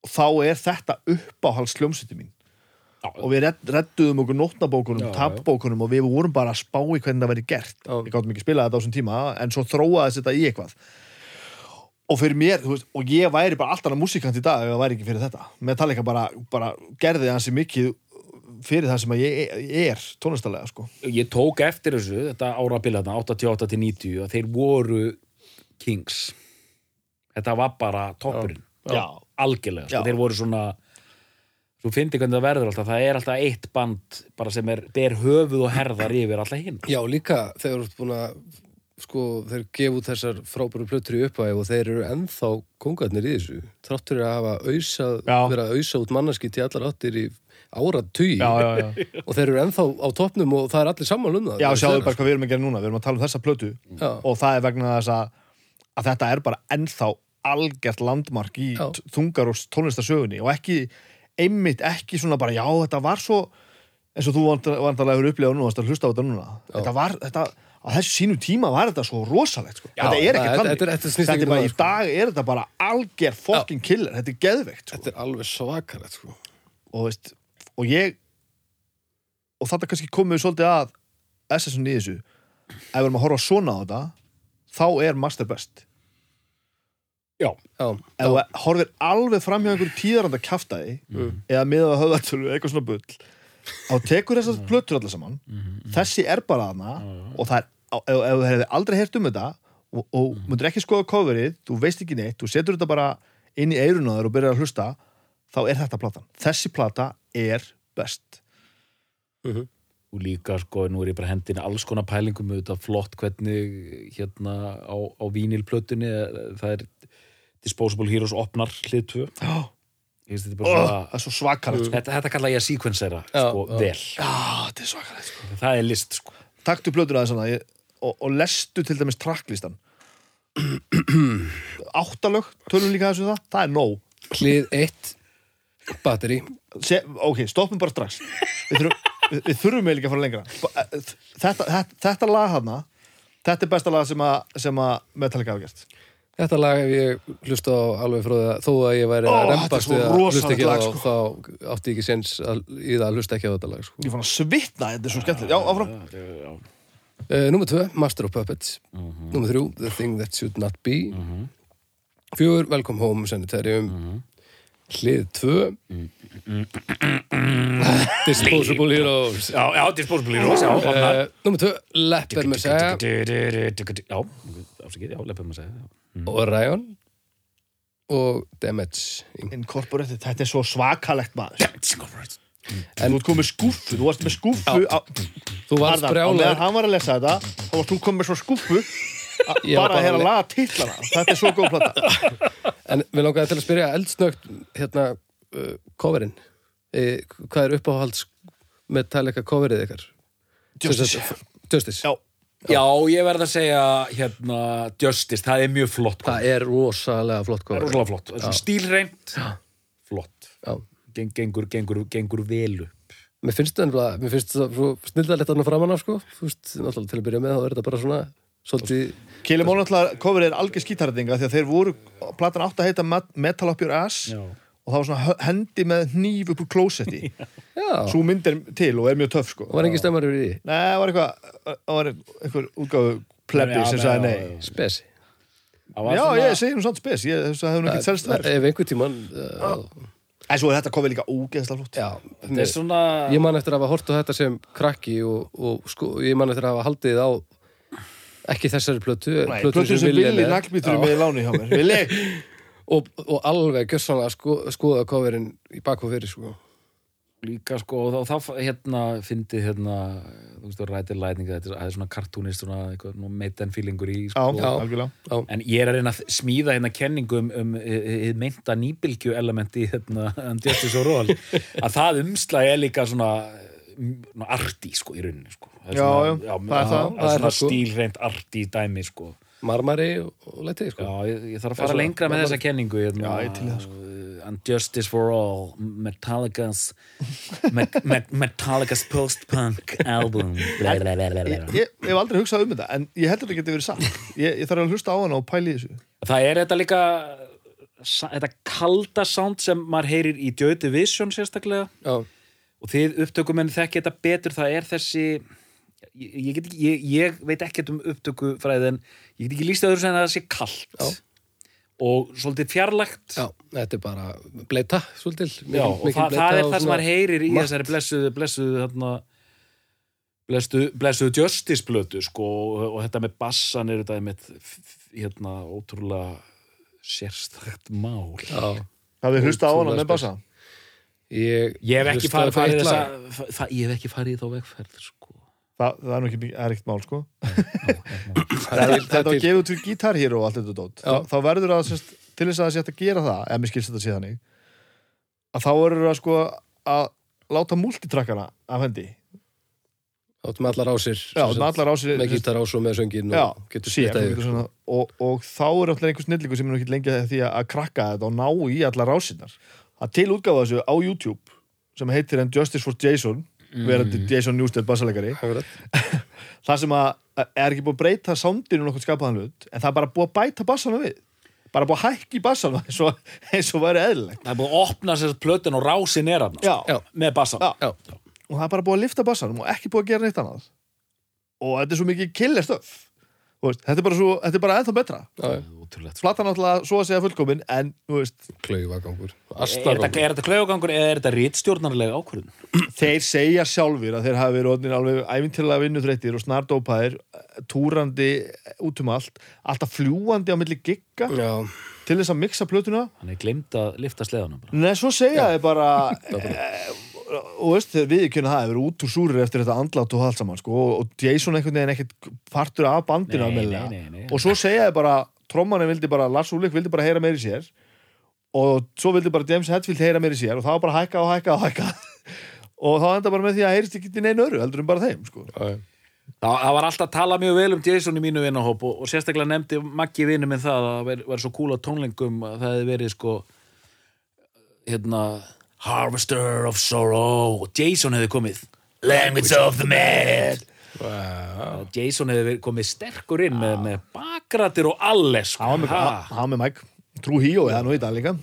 og þá er þetta uppáhalds hljómsviti mín. Já. Og við redd, redduðum okkur nótnabókunum, tabbókunum og við vorum bara að spá í hvernig það væri gert. Já. við gáttum ekki að spila þetta á þessum tíma en svo þróaðist þetta í eitthvað. Og fyrir mér, þú veist, og ég væri bara alltaf músikant í dag ef það væri ekki fyrir þetta. Metallica bara, bara gerði hansi mikið fyrir það sem að ég er tónlistarlega, sko. Ég tók eftir þessu, þetta árabilaðna 88 til 90, að þeir voru Kings. Þetta var bara toppurinn. Já, algjörlega, sko. Þeir voru svona þú finnir hvernig það verður alltaf það er alltaf eitt band bara sem er ber höfuð og herðar yfir alltaf hinn Já, líka þegar þú ert búin að sko, þeir gefa út þessar frábæru plötur í uppæði og þeir eru ennþá kongarnir í þessu, þráttur að hafa auðsað, vera að auðsa út mannaski til allar áttir í áratugi. Já, já, já. og þeir eru ennþá á toppnum og það er allir saman um það. Já, sjáðu bara hvað við erum að gera núna, við erum að tala um þessa plötu Já. og það er vegna þess að, að þetta er bara ennþá algjört landmark í þungar og tónlistasögunni og ekki, einmitt ekki svona bara, já, þetta var svo eins og þú vandarlega upplifað núna, varst að hlusta á þetta núna þetta var, þetta, á þessu sínu tíma var þetta svo rosalegt, sko. Já, þetta er ekki þannig þetta þetta þetta er bara, um í sko. dag er þetta bara algjör fucking killer, þetta er geðveikt, sko. Þetta er alveg svakalegt sko. og veist, og ég og þetta kannski komið svolítið að SSN í þessu ef við erum að horfa svona á þetta þá er master best já, Já, ef þú horfir alveg fram hjá einhverju tíðaranda kjaftaði eða miða að höfðatölu eitthvað svona bull þá tekur þessar plötur allir saman. Þessi er bara hana og það er, ef, ef þú hefði aldrei heyrt um þetta og, og myndir ekki skoða coverið þú veist ekki neitt, þú setur þetta bara inn í eirun á þér og byrjar að hlusta þá er þetta platan, þessi plata er best. Og líka sko, nú er ég bara hendin alls konar pælingum þetta flott hvernig hérna á, á vínilplötunni það er Disposable Heroes opnar hlið 2 Já. Ég finnst þetta oh, það er svo svakalegt sko. þetta, þetta kalla ég að sequencera sko, vel, Já, þetta er svakalegt sko. það er list sko. Taktu plötur aðeins ég, og, og lestu til dæmis tracklistan. Áttalög, tölum líka þessu það. Það er nóg. Hlið 1 batteri. Se, Ok, stoppum bara strax. Við þurfum, við, við þurfum eiginlega ekki að fara lengra. Eh, Þetta, þetta, þetta lag hana Þetta er besta lag sem að, sem að Metallica hafa gert Þetta lag hef ég hlusta á alveg frá það þó að ég væri Ó, að svo við að hlusta ekki á lag, það þá átti ég ekki sens að, í það að hlusta ekki á þetta lag sko. Ég fann að svitna, þetta er svo skemmtilegt. Já, áfram. Uh, Númer 2, Master of Puppets. Númer 3, The Thing That Should Not Be. Fjögur, Welcome Home Sanitarium. Hlið 2 Disposable Heroes. Já, já, Disposable Heroes uh, Númer 2, Leper Messiah. Já, afsakið, já, segja já. og Damage Incorporated, þetta er svo svakalegt maður. En- Þú ert komið með skúffu, þú varst með skúffu á, Þú varst Arnar, á meðan hann var að lesa þetta þá varst þú komið með svo skúffu a- Ég var bara bara að hérna að le- laga titlana þetta er svo góð plata. En við langaði til að spyrja eldsnögt hérna uh, coverinn. E, Hvað er uppáhalds Metallica coverið ykkar? Justice. Justice. Já, já, ég verð að segja hérna, Justice, það er mjög flott Það er rosalega flott það er rosalega flott, það er svona stílreint flott, Já. Geng, gengur, gengur, gengur vel upp. Mér finnst það ennlega, mér finnst það svo snildalegt þarna framan af sko. Þú veist, náttúrulega til að byrja með þá er þetta bara svona Svolítið, Kili náttúrulega coverið er algjör skítarðinga því að þeir voru, platan átt að heita Met- Metal Up Your Ass. Já. Og það var svona hendi með hníf upp úr klósetti. Já, svo myndir til og er mjög töff sko. Og var engin stemmar yfir því? Nei, það var eitthvað það var einhver útgáfu plebbi sem sagði nei. Spesi Já, ég segi nú samt spes, ég þess að það hefur nú ekki selst þar. Ef einhver tíman uh, En svo er þetta komið líka ógeðslega flott. Já, þetta er svona Ég man eftir að hafa hort á þetta sem krakki og, og sko, ég man eftir að hafa haldið á ekki þessari plötu plötu sem villi naglbítur Já. með í láni hjá mér. Villi, og, og alveg gjössanlega sko, skoða coverinn í bakku fyrir sko. líka sko og þá, þá hérna fyndi hérna þú veist þú rætir lætninga þetta er- það er svona kartúnist svona meiten feelingur í já, sko. Já. algjörlega en ég er að reyna að smíða hérna kenningu um, um hið meinta nýbylgju elementi hérna Justice og Roll að það umslag er líka svona arti sko í rauninni sko Það er Já, svona, já, já, það er það. það Það er er svona sko. stílreint arti dæmi sko marmari og, letið sko. Já, ég, ég þarf að fara svona- lengra með þessa kenningu hérna, Já, ég til það, sko. uh, And Justice for All Metallica's Me Me Metallica's post-punk album. Bla, bla, bla, Ég, ég, ég hef aldrei hugsað um þetta En ég heldur þetta geti verið satt. Ég, ég þarf að hlusta á hana og pæli í þessu. Það er þetta líka þetta kalda sound sem maður heyrir í Joy Division sérstaklega. Já, og þið upptökumenn þekki þetta betur það er þessi ég, ég, get ekki, ég, ég veit ekkert um upptökufræði en ég get ekki líst öðru sem að það sé kalt Já. og svolítið fjarlægt Já, þetta er bara bleita, svolítil. Já, og það, það er það sem maður heyrir í þessari blessuðu, blessuðu, þarna, blessuðu, blessuðu Justice blötu, sko, og, og þetta með bassan er þetta með, hérna, ótrúlega sérstækt mál. Já, Það við hlusta á hana með bassa ég... Ég hef ekki hlustaði farið, farið eitt þessa, lag. fa- það, ég hef ekki farið í þá vegferð, sko. Það, það er ekki, það er ekkert mál, sko Það Þetta var gefið út fyrir gítar hér og allt þetta dót Já. þá, þá verður að, sérst, til þess að það sé hægt að gera það ef mér skilst þetta sé þannig að þá verður að sko að láta multitrackana af hendi Áttum allar ásir. Já, með allar ásir Með gítar ás og með söngin Já, og yfir. svona, og, og þá er alltaf einhver snillingu sem er ekki lengi að því að, að krakka þetta og ná í allar ásinnar að til útgáfa þessu á YouTube sem heitir Justice for Jason verandi Jason Newsted bassalegari það sem að er ekki búið að breyta soundinu nokkuð skapaðan hlut en það er bara búið að bæta bassana við bara búið að hækki bassana eins og, eins og væri eðlilegt Það er búið að opna sér plötin og er Já. Já. með bassan. Já. Já, og það er bara búið að lifta bassanum og ekki búið að gera neitt annað og þetta er svo mikið killer stöf veist, þetta er bara, svo, þetta er bara ennþá betra. Ótrúlegt. platan náttúrulega svo að segja fullkomin en þú veist, Klaufagangur. Er þetta, er klaugangur eða er þetta rítstjórnarlega ákvörðun? þeir segja sjálfur að þeir hafi verið orðnir alveg æfintilega vinnutrættir og snardópaðir túrandi út um allt alltaf fljúandi á milli gigga Já, til þess að mixa plötuna Hann er glimt að lifta sleðanum bara. Nei, svo segja þeir bara og veist, þeir viðkynna það þeir eru út úr súrir eftir þetta andlátt og allt saman sko, og, og Jason einhvern veginn ekkert partur af bandinu Nei, nei, nei, nei. og svo segja þeir bara trommanin vildi bara, Lars Úlik vildi bara heyra meir í sér og svo vildi bara James Hetfield heyra meir í sér og það var bara hækka og hækka og hækka og þá enda bara með því að heyrist ekki til neina öru heldur en bara þeim sko. Það, það var alltaf að tala mjög vel um Jason í mínu vinnahóp og, og sérstaklega nefndi Maggi vinnu minn það að það væri svo kúla tónlingum að það hefði verið sko hérna Harvester of Sorrow. Og Jason hefði komið. Language of the Mad. Wow. Jason hefði komið sterkur inn með, með bakrættir og alles hann var með, Ha. hann var með Mike. Trú Híó, það er nú í dag líka.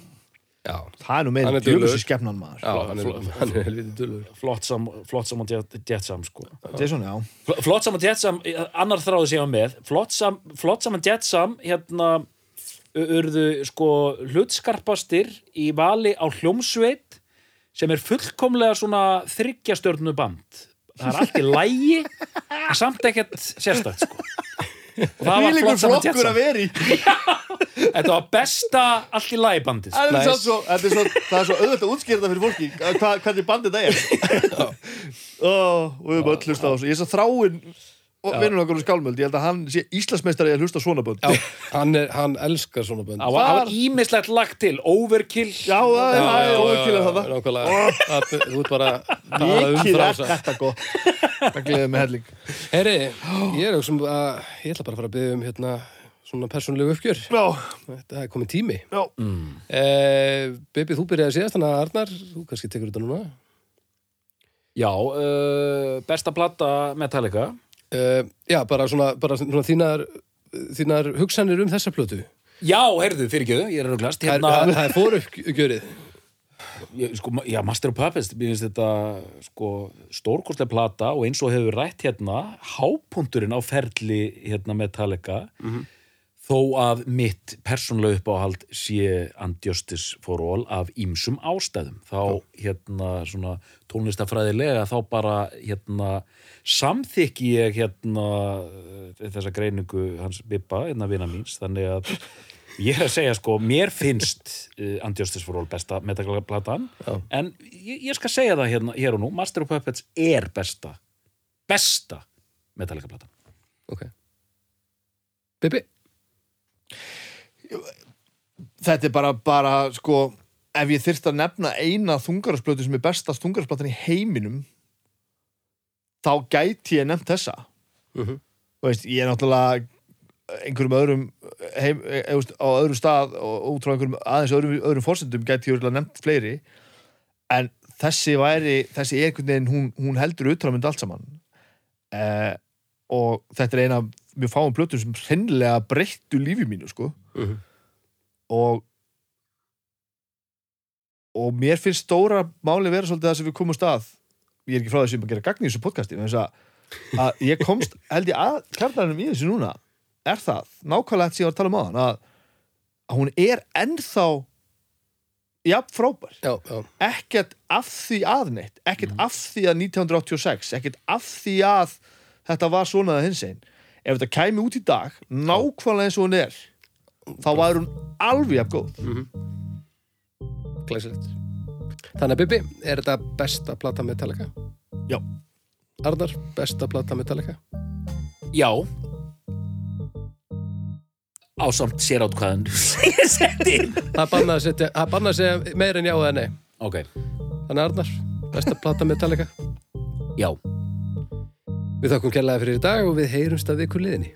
Já, það er nú Hann duglegur. djúlusi skefnan maður. Já hann, er, hann er helviti dullur. flott sam, flott sam og jet, jetsam sko. Jason, já. Fl- flott sam og jetsam, annar þráði séu með. Flott sam, flott sam og jetsam hérna urðu sko hlutskarpastir í vali á hljómsveit sem er fullkomlega svona þryggjastjörnu band. Það er allt í lægi en samt ekkert sérstætt sko. Og það var flott sam og flokkur jetsam að vera í. Þetta var besta allt í lægi bandið sko. Það er, svo, er svo, það er svo auðvitað að útskýra þetta fyrir fólki hva, hvernig bandið það er. Og við höfum öll hlusta á þessu. Ég er svo þráin og vinnur okkur um skálmöld. Ég held að hann sé Íslandsmeistari að hlusta á svona bönd. Hann, er, hann elskar svona bönd. það var, það ímislegt lagt til. Overkill. Já, það er- það er óverkýrað þetta Nákvæmlega, Það- þú ert bara að um Mikið er þetta gott. Það gleðið með helling. Herri, ég er auksum að ég ætla bara að fara að byggja um hérna svona persónulegu uppgjör. Já, Þetta er komið tími. já. Eh, Bibi, þú byrjaði síðast, þannig að Arnar, þú kannski tekur þetta núna. já, uh, besta platta Metallica Uh, já, bara svona, bara svona þínar, þínar hugsanir um þessa plötu. Já, heyrðu, fyrir ekki ég er Það er, hérna, það er fóruppgjörið. ég, sko, já, Master of Puppets mér finnst þetta sko, stórkostlega plata og eins og hefur rætt hérna hápunturinn á ferli hérna Metallica þó að mitt persónlega uppáhald sé Unjustice for All af ýmsum ástæðum þá hérna svona tónlistafræðilega þá bara hérna samþykki ég hérna eh, þessa greiningu hans Bibba, hérna vina míns, þannig að ég er að segja sko, mér finnst uh, for All besta Metallica-platan Já. en ég, ég skal segja það hérna, hér og nú, Master of Puppets er besta besta Metallica-platan Ok. Bibi, Þetta er bara, bara sko ef ég þyrst að nefna eina þungarasplötu sem er besta þungarasplatan í heiminum þá gæti ég nefnt þessa Mhm. Þú veist, ég er náttúrulega einhverjum öðrum heim, e, e, á öðrum stað og út frá einhverjum aðeins öðrum, öðrum fórsendum gæti ég nefnt fleiri en þessi væri þessi er einhvern veginn, hún, hún heldur mynda allt saman eh, og þetta er eina af mjög fáum plötum sem hreinlega breyttu lífi mínu sko Mhm. og og mér finnst stóra máli vera svolítið það sem við komum stað ég er ekki frá þessu að gera gagn í þessu podcasti en þess að, að ég komst held ég að kjarnarinn í þessu núna. Er það, nákvæmlega þetta sem ég var að tala um á að að hún er ennþá jafn frábær. Já, já, ekkert af því að neitt ekkert af því að 1986 ekkert af því að þetta var svona að hins einn ef þetta kæmi út í dag nákvæmlega eins og hún er þá væri hún alveg jafn góð glæsilegt Þannig að Bibi, er þetta besta plata Metallica? Já. Arnar, besta plata Metallica? Já. Ásamt sérátkvæðan Setti. Það bannað að setja, það bannað að segja meira en já eða nei. Ok, Þannig að Arnar, besta plata Metallica? Já. Við þakkum kærlega fyrir í dag og við heyrumst að viku liðinni